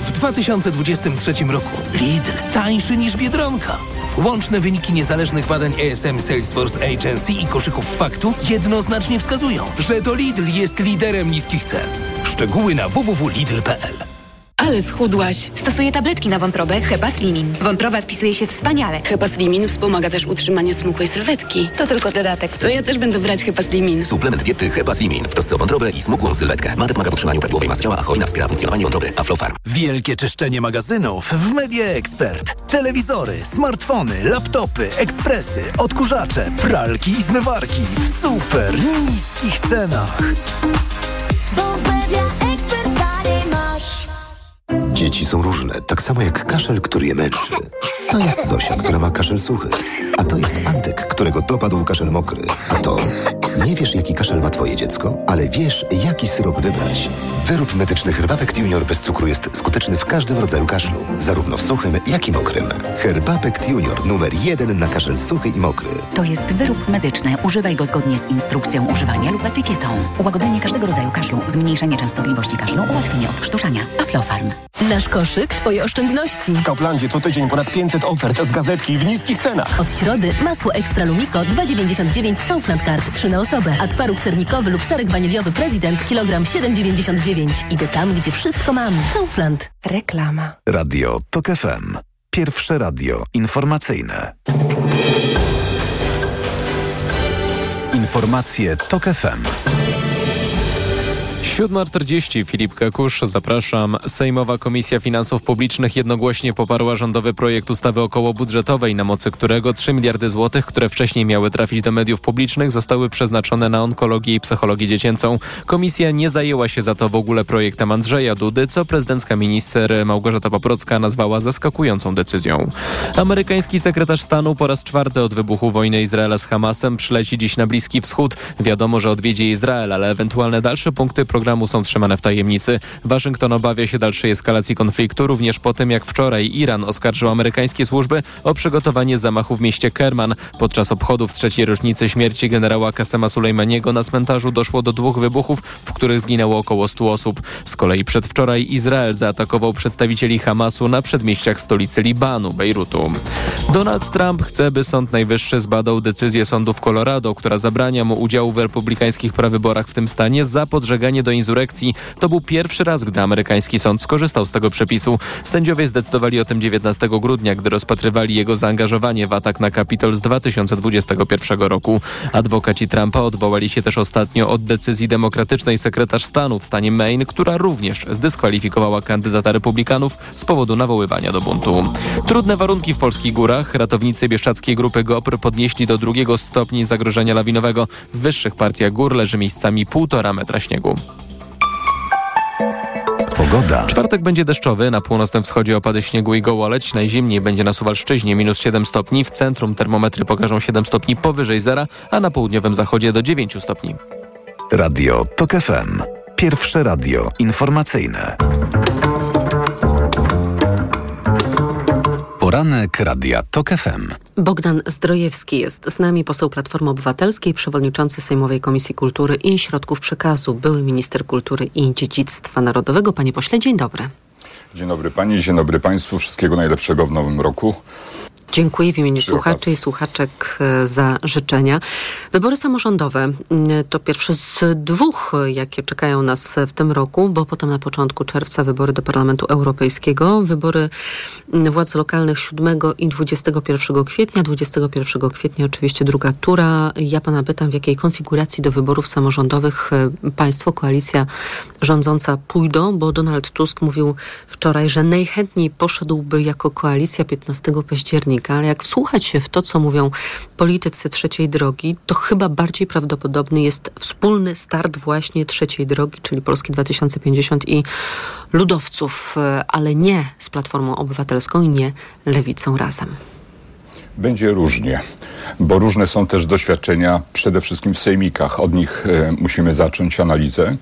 W 2023 roku Lidl tańszy niż Biedronka. Łączne wyniki niezależnych badań ESM Salesforce Agency i koszyków faktu jednoznacznie wskazują, że to Lidl jest liderem niskich cen. Szczegóły na www.lidl.pl Ale schudłaś. Stosuję tabletki na wątrobę Hepa Slimin. Wątroba spisuje się wspaniale. Hepa Slimin wspomaga też utrzymanie smukłej sylwetki. To tylko dodatek. To ja też będę brać Hepa Slimin. Suplement diety Hepa Slimin w trosce o wątrobę i smukłą sylwetkę. Mate pomaga w utrzymaniu prawidłowej masy ciała, a hojna wspiera funkcjonowanie wątroby. Aflofarm. Wielkie czyszczenie magazynów w Media Expert. Telewizory, smartfony, laptopy, ekspresy, odkurzacze, pralki i zmywarki w super niskich cenach. Dzieci są różne, tak samo jak kaszel, który je męczy. To jest Zosia, która ma kaszel suchy. A to jest Antek, którego dopadł kaszel mokry. A to... Nie wiesz, jaki kaszel ma twoje dziecko, ale wiesz, jaki syrop wybrać. Wyrób medyczny Herbapekt Junior bez cukru jest skuteczny w każdym rodzaju kaszlu. Zarówno w suchym, jak i mokrym. Herbapekt Junior numer jeden na kaszel suchy i mokry. To jest wyrób medyczny. Używaj go zgodnie z instrukcją używania lub etykietą. Ułagodzenie każdego rodzaju kaszlu, zmniejszenie częstotliwości kaszlu, ułatwienie odkrztuszania. Aflofarm. Nasz koszyk, twoje oszczędności. W Kauflandzie co tydzień ponad 500 ofert z gazetki w niskich cenach. Od środy masło ekstra Lumiko 2,99 z Kaufland Card 3 na osobę, a twaróg sernikowy lub serek waniliowy prezydent kilogram 7,99. Idę tam, gdzie wszystko mam. Kaufland. Reklama. Radio TOK FM. Pierwsze radio informacyjne. Informacje TOK FM. 7.40 Filip Kakusz, zapraszam. Sejmowa Komisja Finansów Publicznych jednogłośnie poparła rządowy projekt ustawy okołobudżetowej, na mocy którego 3 miliardy złotych, które wcześniej miały trafić do mediów publicznych, zostały przeznaczone na onkologię i psychologię dziecięcą. Komisja nie zajęła się za to w ogóle projektem Andrzeja Dudy, co prezydencka minister Małgorzata Paprocka nazwała zaskakującą decyzją. Amerykański sekretarz stanu po raz czwarty od wybuchu wojny Izraela z Hamasem przyleci dziś na Bliski Wschód. Wiadomo, że odwiedzi Izrael, ale ewentualne dalsze punkty programu są trzymane w tajemnicy. Waszyngton obawia się dalszej eskalacji konfliktu, również po tym jak wczoraj Iran oskarżył amerykańskie służby o przygotowanie zamachu w mieście Kerman. Podczas obchodów trzeciej rocznicy śmierci generała Kasema Sulejmaniego na cmentarzu doszło do dwóch wybuchów, w których zginęło około 100 osób. Z kolei przedwczoraj Izrael zaatakował przedstawicieli Hamasu na przedmieściach stolicy Libanu, Bejrutu. Donald Trump chce, by Sąd Najwyższy zbadał decyzję sądu w Colorado, która zabrania mu udziału w republikańskich prawyborach w tym stanie za podżeganie do inzurekcji. To był pierwszy raz, gdy amerykański sąd skorzystał z tego przepisu. Sędziowie zdecydowali o tym 19 grudnia, gdy rozpatrywali jego zaangażowanie w atak na Kapitol z 2021 roku. Adwokaci Trumpa odwołali się też ostatnio od decyzji demokratycznej sekretarz stanu w stanie Maine, która również zdyskwalifikowała kandydata republikanów z powodu nawoływania do buntu. Trudne warunki w polskich górach. Ratownicy bieszczackiej grupy GOPR podnieśli do drugiego stopni zagrożenia lawinowego. W wyższych partiach gór leży miejscami półtora metra śniegu. Pogoda. Czwartek będzie deszczowy, na północnym wschodzie opady śniegu i gołoleć. Najzimniej będzie na Suwalszczyźnie minus 7 stopni, w centrum termometry pokażą 7 stopni powyżej zera, a na południowym zachodzie do 9 stopni. Radio TOK FM. Pierwsze radio informacyjne. Poranek Radia TOK FM. Bogdan Zdrojewski jest z nami, poseł Platformy Obywatelskiej, przewodniczący Sejmowej Komisji Kultury i Środków Przekazu, były minister kultury i dziedzictwa narodowego. Panie pośle, dzień dobry. Dzień dobry Pani, dzień dobry Państwu. Wszystkiego najlepszego w nowym roku. Dziękuję w imieniu słuchaczy i słuchaczek e, za życzenia. Wybory samorządowe m, to pierwszy z dwóch, e, jakie czekają nas w tym roku, bo potem na początku czerwca wybory do Parlamentu Europejskiego, wybory m, władz lokalnych 7 i 21 kwietnia. 21 kwietnia oczywiście druga tura. Ja pana pytam, w jakiej konfiguracji do wyborów samorządowych e, państwo, koalicja rządząca pójdą, bo Donald Tusk mówił wczoraj, że najchętniej poszedłby jako koalicja 15 października, ale jak wsłuchać się w to, co mówią politycy trzeciej drogi, to chyba bardziej prawdopodobny jest wspólny start właśnie trzeciej drogi, czyli Polski 2050 i ludowców, e, ale nie z Platformą Obywatelską i nie Lewicą razem. Będzie różnie, bo różne są też doświadczenia, przede wszystkim w sejmikach. Od nich e, musimy zacząć analizę.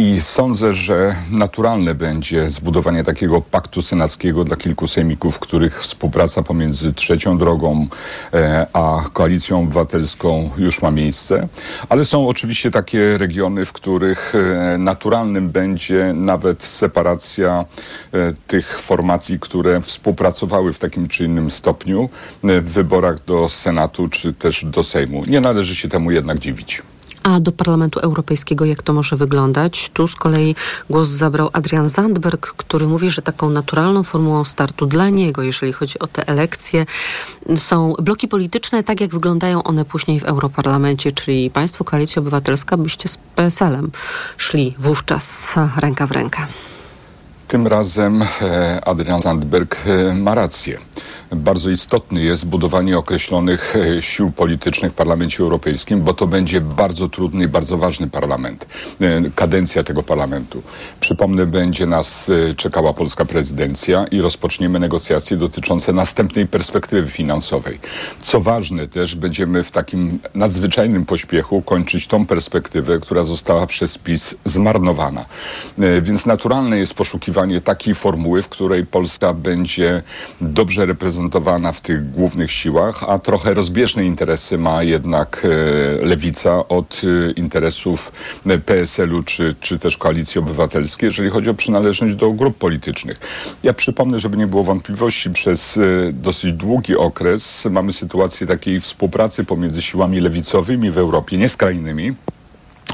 I sądzę, że naturalne będzie zbudowanie takiego paktu senackiego dla kilku sejmików, w których współpraca pomiędzy trzecią drogą e, a koalicją obywatelską już ma miejsce. Ale są oczywiście takie regiony, w których e, naturalnym będzie nawet separacja e, tych formacji, które współpracowały w takim czy innym stopniu w wyborach do Senatu czy też do Sejmu. Nie należy się temu jednak dziwić. A do Parlamentu Europejskiego jak to może wyglądać? Tu z kolei głos zabrał Adrian Zandberg, który mówi, że taką naturalną formułą startu dla niego, jeżeli chodzi o te elekcje, są bloki polityczne, tak jak wyglądają one później w Europarlamencie, czyli Państwo, Koalicja Obywatelska, byście z PSL-em szli wówczas ręka w rękę. Tym razem e, Adrian Sandberg e, ma rację. Bardzo istotne jest budowanie określonych e, sił politycznych w Parlamencie Europejskim, bo to będzie bardzo trudny i bardzo ważny parlament. Kadencja tego parlamentu. Przypomnę, będzie nas czekała polska prezydencja i rozpoczniemy negocjacje dotyczące następnej perspektywy finansowej. Co ważne też, będziemy w takim nadzwyczajnym pośpiechu kończyć tą perspektywę, która została przez PiS zmarnowana. Więc naturalne jest poszukiwanie takiej formuły, w której Polska będzie dobrze reprezentowana w tych głównych siłach, a trochę rozbieżne interesy ma jednak e, lewica od e, interesów e, PSL-u czy, czy też Koalicji Obywatelskiej, jeżeli chodzi o przynależność do grup politycznych. Ja przypomnę, żeby nie było wątpliwości, przez dosyć długi okres mamy sytuację takiej współpracy pomiędzy siłami lewicowymi w Europie, nie skrajnymi,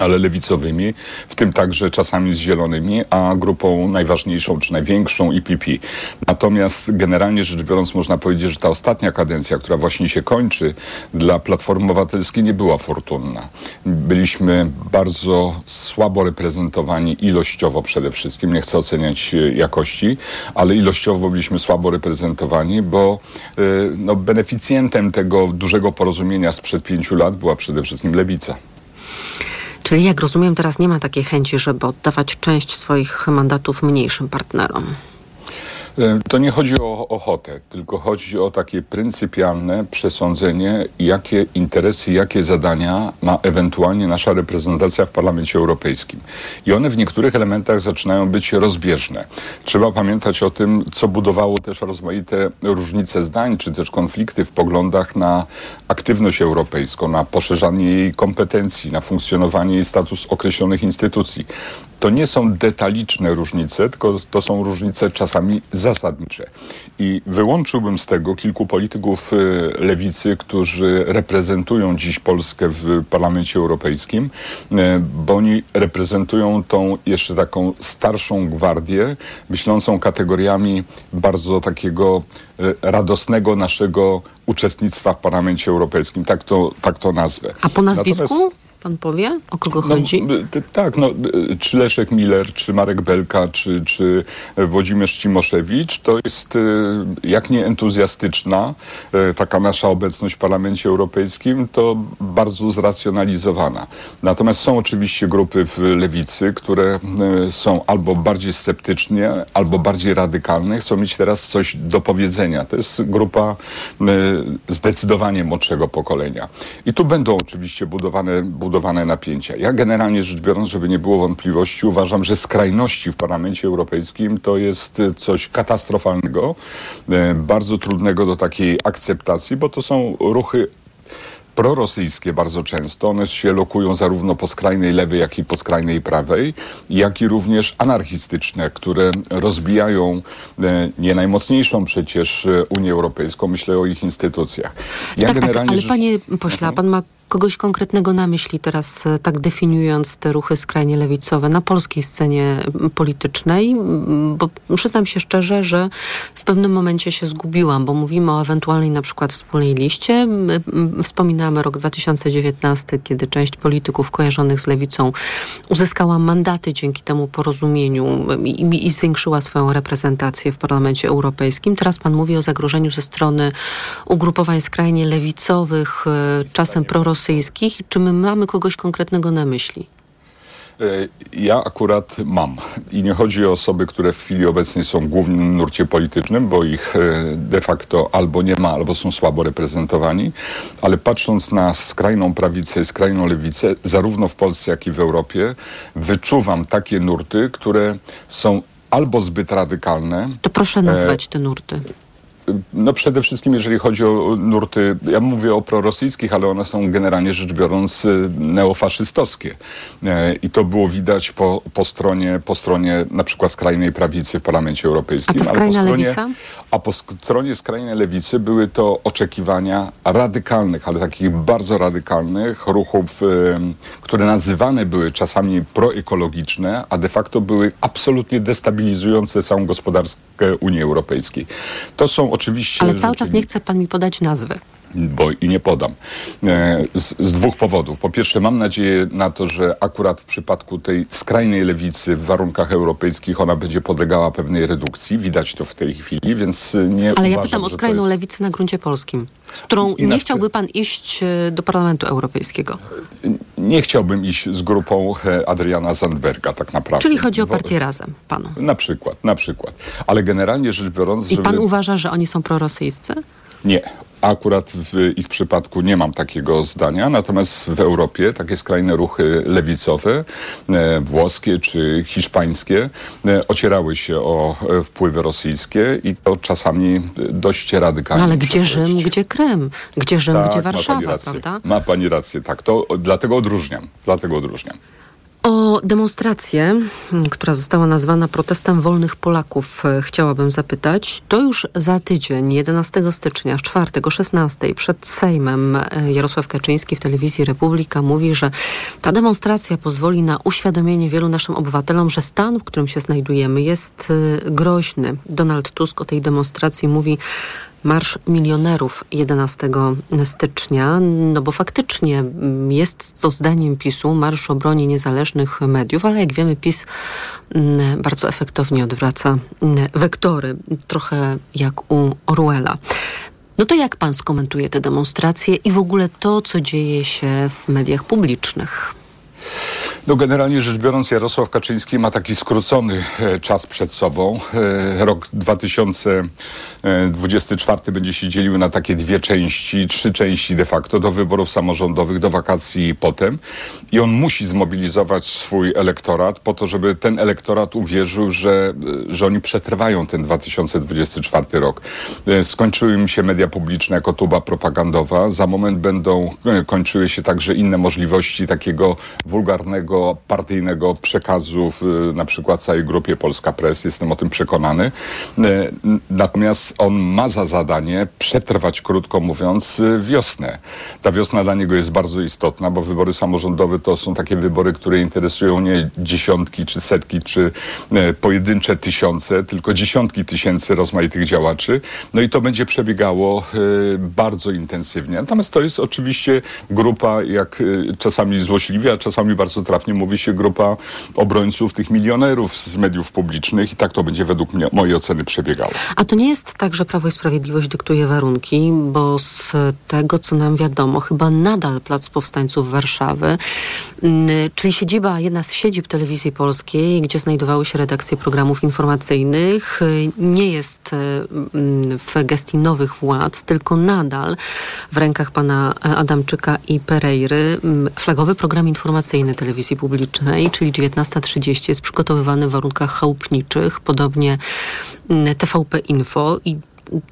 ale lewicowymi, w tym także czasami z zielonymi, a grupą najważniejszą czy największą IPP. Natomiast generalnie rzecz biorąc można powiedzieć, że ta ostatnia kadencja, która właśnie się kończy dla Platformy Obywatelskiej nie była fortunna. Byliśmy bardzo słabo reprezentowani ilościowo przede wszystkim, nie chcę oceniać e, jakości, ale ilościowo byliśmy słabo reprezentowani, bo e, no, beneficjentem tego dużego porozumienia sprzed pięciu lat była przede wszystkim lewica. Czyli jak rozumiem, teraz nie ma takiej chęci, żeby oddawać część swoich mandatów mniejszym partnerom. E, To nie chodzi o ochotę, tylko chodzi o takie pryncypialne przesądzenie, jakie interesy, jakie zadania ma ewentualnie nasza reprezentacja w Parlamencie Europejskim. I one w niektórych elementach zaczynają być rozbieżne. Trzeba pamiętać o tym, co budowało też rozmaite różnice zdań, czy też konflikty w poglądach na aktywność europejską, na poszerzanie jej kompetencji, na funkcjonowanie i status określonych instytucji. To nie są detaliczne różnice, tylko to są różnice czasami zasadnicze. I wyłączyłbym z tego kilku polityków e, lewicy, którzy reprezentują dziś Polskę w Parlamencie Europejskim, e, bo oni reprezentują tą jeszcze taką starszą gwardię, myślącą kategoriami bardzo takiego e, radosnego naszego uczestnictwa w Parlamencie Europejskim. Tak to, tak to nazwę. A po nazwisku? Natomiast Pan powie, o kogo no, chodzi? Tak, no, czy Leszek Miller, czy Marek Belka, czy, czy Włodzimierz Cimoszewicz, to jest jak nie entuzjastyczna taka nasza obecność w Parlamencie Europejskim, to bardzo zracjonalizowana. Natomiast są oczywiście grupy w lewicy, które są albo bardziej sceptycznie, albo bardziej radykalne, chcą mieć teraz coś do powiedzenia. To jest grupa zdecydowanie młodszego pokolenia. I tu będą oczywiście budowane, budowane budowane napięcia. Ja generalnie rzecz biorąc, żeby nie było wątpliwości, uważam, że skrajności w Parlamencie Europejskim to jest coś katastrofalnego, e, bardzo trudnego do takiej akceptacji, bo to są ruchy prorosyjskie bardzo często. One się lokują zarówno po skrajnej lewej, jak i po skrajnej prawej, jak i również anarchistyczne, które rozbijają e, nie najmocniejszą przecież e, Unię Europejską. Myślę o ich instytucjach. Ja tak, tak, ale panie pośle, pan ma kogoś konkretnego na myśli teraz, e, tak definiując te ruchy skrajnie lewicowe na polskiej scenie politycznej? Bo przyznam się szczerze, że w pewnym momencie się zgubiłam, bo mówimy o ewentualnej na przykład wspólnej liście. Wspominamy rok 2019, kiedy część polityków kojarzonych z lewicą uzyskała mandaty dzięki temu porozumieniu i, i zwiększyła swoją reprezentację w Parlamencie Europejskim. Teraz pan mówi o zagrożeniu ze strony ugrupowań skrajnie lewicowych, e, czasem prorosyjskich, rosyjskich? Czy my mamy kogoś konkretnego na myśli? E, ja akurat mam. I nie chodzi o osoby, które w chwili obecnej są w głównym nurcie politycznym, bo ich e, de facto albo nie ma, albo są słabo reprezentowani, ale patrząc na skrajną prawicę i skrajną lewicę, zarówno w Polsce, jak i w Europie, wyczuwam takie nurty, które są albo zbyt radykalne. To proszę nazwać te nurty. No przede wszystkim, jeżeli chodzi o nurty, ja mówię o prorosyjskich, ale one są generalnie rzecz biorąc y, neofaszystowskie. E, I to było widać po, po, stronie, po stronie na przykład skrajnej prawicy w Parlamencie Europejskim. A skrajna po stronie, lewica? A po stronie skrajnej lewicy były to oczekiwania radykalnych, ale takich bardzo radykalnych ruchów, y, które nazywane były czasami proekologiczne, a de facto były absolutnie destabilizujące całą gospodarkę Unii Europejskiej. To są oczywiście... Ale cały czas nie chce pan mi podać nazwy bo i nie podam. E, z, z, dwóch powodów. Po pierwsze, mam nadzieję na to, że akurat w przypadku tej skrajnej lewicy w warunkach europejskich ona będzie podlegała pewnej redukcji. Widać to w tej chwili, więc nie Ale uważam, ja pytam o skrajną jest... lewicę na gruncie polskim, z którą nie chciałby pan iść e, do Parlamentu Europejskiego. Nie chciałbym iść z grupą e, Adriana Zandberga, tak naprawdę. Czyli chodzi o partię Razem, panu. Na przykład, na przykład. Ale generalnie rzecz biorąc... I pan żeby... uważa, że oni są prorosyjscy? Nie. Akurat w ich przypadku nie mam takiego zdania, natomiast w Europie takie skrajne ruchy lewicowe, e, włoskie czy hiszpańskie, e, ocierały się o e, wpływy rosyjskie i to czasami dość radykalnie. No ale gdzie Rzym, gdzie Krym, gdzie Rzym, tak, gdzie Warszawa, ma prawda? Ma pani rację, tak. To dlatego odróżniam. Dlatego odróżniam. O demonstrację, która została nazwana protestem wolnych Polaków, e, chciałabym zapytać. To już za tydzień, 11 stycznia, w czwartek o 16 przed Sejmem e, Jarosław Kaczyński w telewizji Republika mówi, że ta demonstracja pozwoli na uświadomienie wielu naszym obywatelom, że stan, w którym się znajdujemy jest e, groźny. Donald Tusk o tej demonstracji mówi, Marsz Milionerów 11 stycznia, no bo faktycznie mm, jest to zdaniem PiSu Marsz Obrony Niezależnych Mediów, ale jak wiemy PiS mm, bardzo efektownie odwraca mm, wektory, trochę jak u Orwella. No to jak pan skomentuje te demonstracje i w ogóle to, co dzieje się w mediach publicznych? No generalnie rzecz biorąc Jarosław Kaczyński ma taki skrócony e, czas przed sobą. E, rok 2024 będzie się dzielił na takie dwie części, trzy części de facto, do wyborów samorządowych, do wakacji i potem. I on musi zmobilizować swój elektorat po to, żeby ten elektorat uwierzył, że, e, że oni przetrwają ten 2024 rok. Skończyły mi się media publiczne jako tuba propagandowa. Za moment będą kończyły się także inne możliwości takiego wulgarnego żadnego partyjnego przekazu w na przykład całej grupie Polska Press, jestem o tym przekonany. Natomiast on ma za zadanie przetrwać, krótko mówiąc, wiosnę. Ta wiosna dla niego jest bardzo istotna, bo wybory samorządowe to są takie wybory, które interesują nie dziesiątki, czy setki, czy pojedyncze tysiące, tylko dziesiątki tysięcy rozmaitych działaczy. No i to będzie przebiegało bardzo intensywnie. Natomiast to jest oczywiście grupa, jak czasami złośliwie, a czasami bardzo trafnie mówi się, grupa obrońców tych milionerów z mediów publicznych i tak to będzie według mnie, mojej oceny przebiegało. A to nie jest tak, że Prawo i Sprawiedliwość dyktuje warunki, bo z tego, co nam wiadomo, chyba nadal Plac Powstańców Warszawy, czyli siedziba, jedna z siedzib telewizji polskiej, gdzie znajdowały się redakcje programów informacyjnych, nie jest w gestii nowych władz, tylko nadal w rękach pana Adamczyka i Pereiry. Flagowy program informacyjny telewizji publicznej, czyli 19.30 jest przygotowywany w warunkach chałupniczych, podobnie TVP Info. I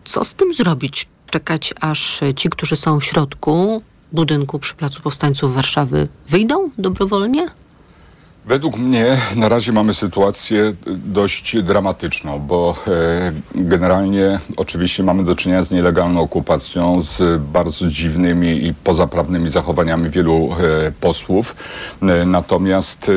co z tym zrobić? Czekać, aż ci, którzy są w środku budynku przy Placu Powstańców Warszawy wyjdą dobrowolnie? Według mnie na razie mamy sytuację dość dramatyczną, bo e, generalnie oczywiście mamy do czynienia z nielegalną okupacją, z bardzo dziwnymi i pozaprawnymi zachowaniami wielu e, posłów, e, natomiast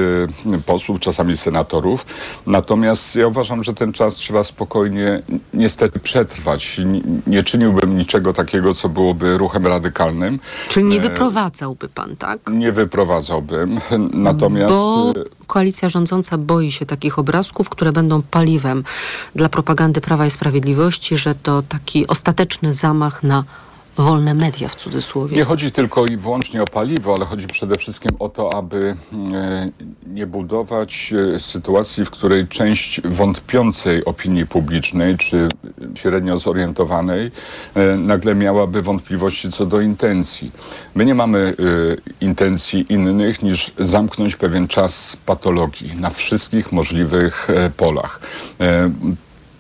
posłów, czasami senatorów. Natomiast ja uważam, że ten czas trzeba spokojnie niestety przetrwać. Nie czyniłbym niczego takiego, co byłoby ruchem radykalnym. Czyli nie wyprowadzałby pan, tak? Nie wyprowadzałbym. Natomiast... Bo koalicja rządząca boi się takich obrazków, które będą paliwem dla propagandy Prawa i Sprawiedliwości, że to taki ostateczny zamach na wolne media w cudzysłowie. Nie chodzi tylko i wyłącznie o paliwo, ale chodzi przede wszystkim o to, aby e, nie budować e, sytuacji, w której część wątpiącej opinii publicznej, czy średnio zorientowanej, e, nagle miałaby wątpliwości co do intencji. My nie mamy intencji innych niż zamknąć pewien czas patologii na wszystkich możliwych polach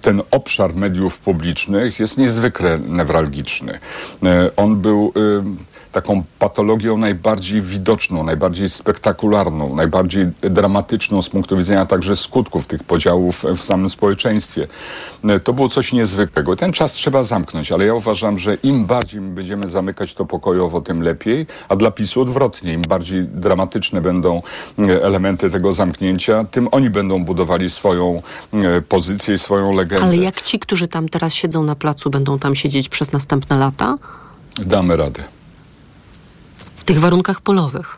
ten obszar mediów publicznych jest niezwykle newralgiczny. E, on był taką patologią najbardziej widoczną, najbardziej spektakularną, najbardziej dramatyczną z punktu widzenia także skutków tych podziałów w samym społeczeństwie. To było coś niezwykłego. Ten czas trzeba zamknąć, ale ja uważam, że im bardziej będziemy zamykać to pokojowo, tym lepiej, a dla PiSu odwrotnie. Im bardziej dramatyczne będą e, elementy tego zamknięcia, tym oni będą budowali swoją e, pozycję i swoją legendę. Ale jak ci, którzy tam teraz siedzą na placu, będą tam siedzieć przez następne lata? Damy radę tych warunkach polowych.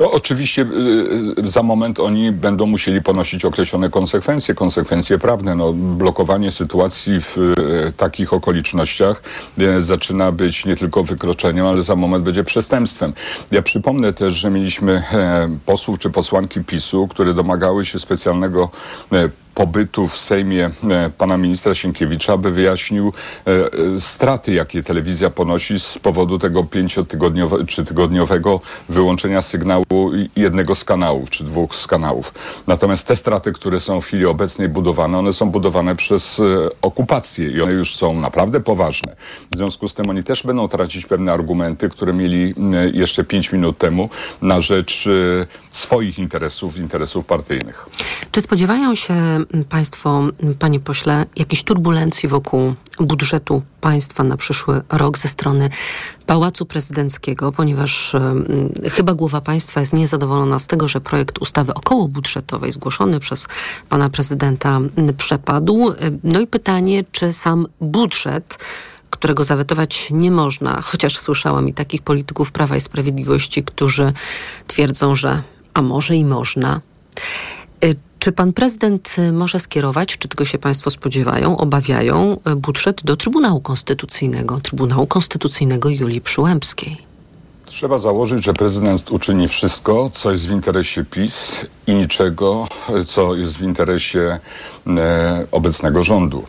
No, oczywiście y, za moment oni będą musieli ponosić określone konsekwencje, konsekwencje prawne. No, blokowanie sytuacji w y, takich okolicznościach y, zaczyna być nie tylko wykroczeniem, ale za moment będzie przestępstwem. Ja przypomnę też, że mieliśmy e, posłów czy posłanki PiSu, które domagały się specjalnego e, pobytu w Sejmie e, pana ministra Sienkiewicza, aby wyjaśnił e, e, straty, jakie telewizja ponosi z powodu tego pięciotygodniowego czy tygodniowego wyłączenia sygnału jednego z kanałów, czy dwóch z kanałów. Natomiast te straty, które są w chwili obecnej budowane, one są budowane przez okupację i one już są naprawdę poważne. W związku z tym oni też będą tracić pewne argumenty, które mieli jeszcze pięć minut temu na rzecz swoich interesów, interesów partyjnych. Czy spodziewają się Państwo, panie pośle, jakiejś turbulencji wokół budżetu państwa na przyszły rok ze strony Pałacu Prezydenckiego, ponieważ chyba głowa państwa jest niezadowolona z tego, że projekt ustawy okołobudżetowej zgłoszony przez pana prezydenta przepadł. No i pytanie, czy sam budżet którego zawetować nie można, chociaż słyszałam i takich polityków Prawa i Sprawiedliwości, którzy twierdzą, że a może i można. Czy pan prezydent y, może skierować, czy tego się państwo spodziewają, obawiają, y, budżet do Trybunału Konstytucyjnego, Trybunału Konstytucyjnego Julii Przyłębskiej? Trzeba założyć, że prezydent uczyni wszystko, co jest w interesie PiS i niczego, co jest w interesie e, obecnego rządu.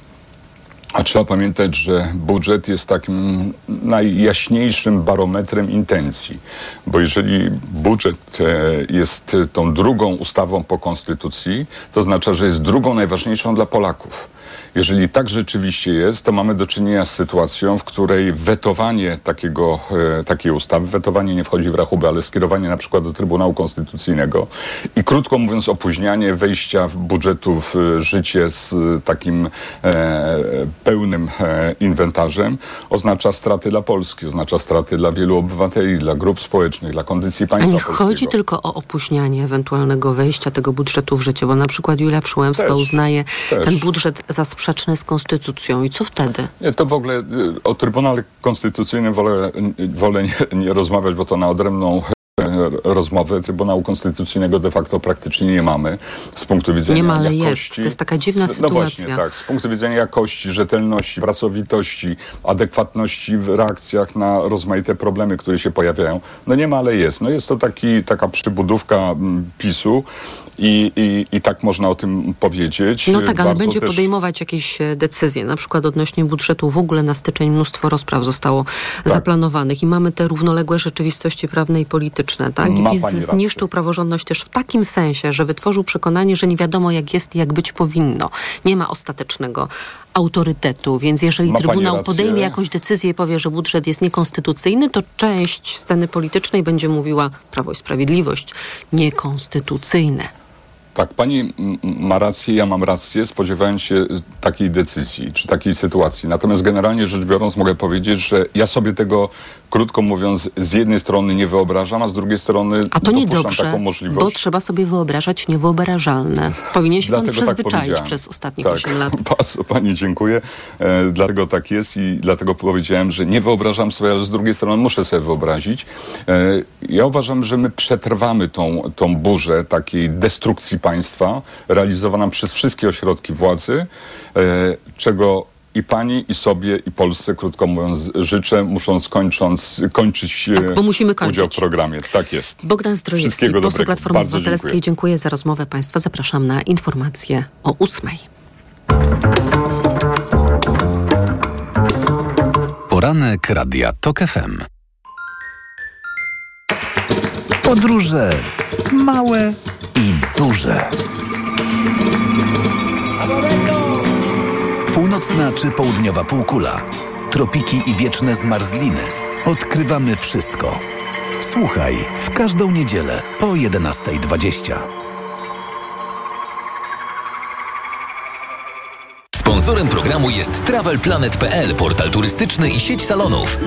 A trzeba pamiętać, że budżet jest takim najjaśniejszym barometrem intencji, bo jeżeli budżet e, jest tą drugą ustawą po konstytucji, to oznacza, że jest drugą najważniejszą dla Polaków. Jeżeli tak rzeczywiście jest, to mamy do czynienia z sytuacją, w której wetowanie takiego, e, takiej ustawy, wetowanie nie wchodzi w rachubę, ale skierowanie na przykład do Trybunału Konstytucyjnego i krótko mówiąc opóźnianie wejścia w budżetu w życie z e, takim e, pełnym e, inwentarzem oznacza straty dla Polski, oznacza straty dla wielu obywateli, dla grup społecznych, dla kondycji A państwa nie polskiego. chodzi tylko o opóźnianie ewentualnego wejścia tego budżetu w życie, bo na przykład Julia Przyłębska Też, uznaje też. ten budżet za sprzeczny z konstytucją. I co wtedy? To w ogóle y, o Trybunale Konstytucyjnym wolę, wolę nie, nie rozmawiać, bo to na odrębną y, rozmowę Trybunału Konstytucyjnego de facto praktycznie nie mamy z punktu widzenia Nie ma, ale jest. jakości. To jest taka dziwna no sytuacja. właśnie, tak. Z punktu widzenia jakości, rzetelności, pracowitości, adekwatności w reakcjach na rozmaite problemy, które się pojawiają. No nie ma, ale jest. No jest to taki, taka przybudówka mm, PiSu i, i, i tak można o tym powiedzieć. No tak, ale będzie też- podejmować jakieś e, decyzje, na przykład odnośnie budżetu. W ogóle na styczeń mnóstwo rozpraw zostało Tak. zaplanowanych i mamy te równoległe rzeczywistości prawne i polityczne, tak? I PiS zniszczył praworządność też w takim sensie, że wytworzył przekonanie, że nie wiadomo jak jest i jak być powinno. Nie ma ostatecznego autorytetu, więc jeżeli Ma Trybunał podejmie jakąś decyzję i powie, że budżet jest niekonstytucyjny, to część sceny politycznej będzie mówiła Prawo i Sprawiedliwość niekonstytucyjne. Tak, pani ma rację, ja mam rację, spodziewając się takiej decyzji czy takiej sytuacji. Natomiast generalnie rzecz biorąc mogę powiedzieć, że ja sobie tego, krótko mówiąc, z jednej strony nie wyobrażam, a z drugiej strony A to dopuszczam niedobrze, taką bo możliwość. trzeba sobie wyobrażać niewyobrażalne. Powinien się pan Dlatego tak przyzwyczaić powiedziałem. przez ostatnich tak, 8 lat. Bardzo pani dziękuję. E, dlatego tak jest i dlatego powiedziałem, że nie wyobrażam sobie, ale z drugiej strony muszę sobie wyobrazić. E, ja uważam, że my przetrwamy tą, tą burzę takiej destrukcji państwa realizowaną przez wszystkie ośrodki władzy, e, czego i pani, i sobie, i Polsce, krótko mówiąc, życzę, musząc kończąc, kończyć e, Tak, bo musimy kończyć. udział w programie. Tak jest. Bogdan Zdrojewski, Wszystkiego poseł dobrego. Platformy Bardzo Obywatelskiej. dziękuję. Dziękuję za rozmowę Państwa. Zapraszam na informacje o ósmej. Poranek Radia TOK FM. Podróże małe i duże. Północna czy południowa półkula, tropiki i wieczne zmarzliny. Odkrywamy wszystko. Słuchaj w każdą niedzielę po 11.20. Sponsorem programu jest TravelPlanet.pl, portal turystyczny i sieć salonów.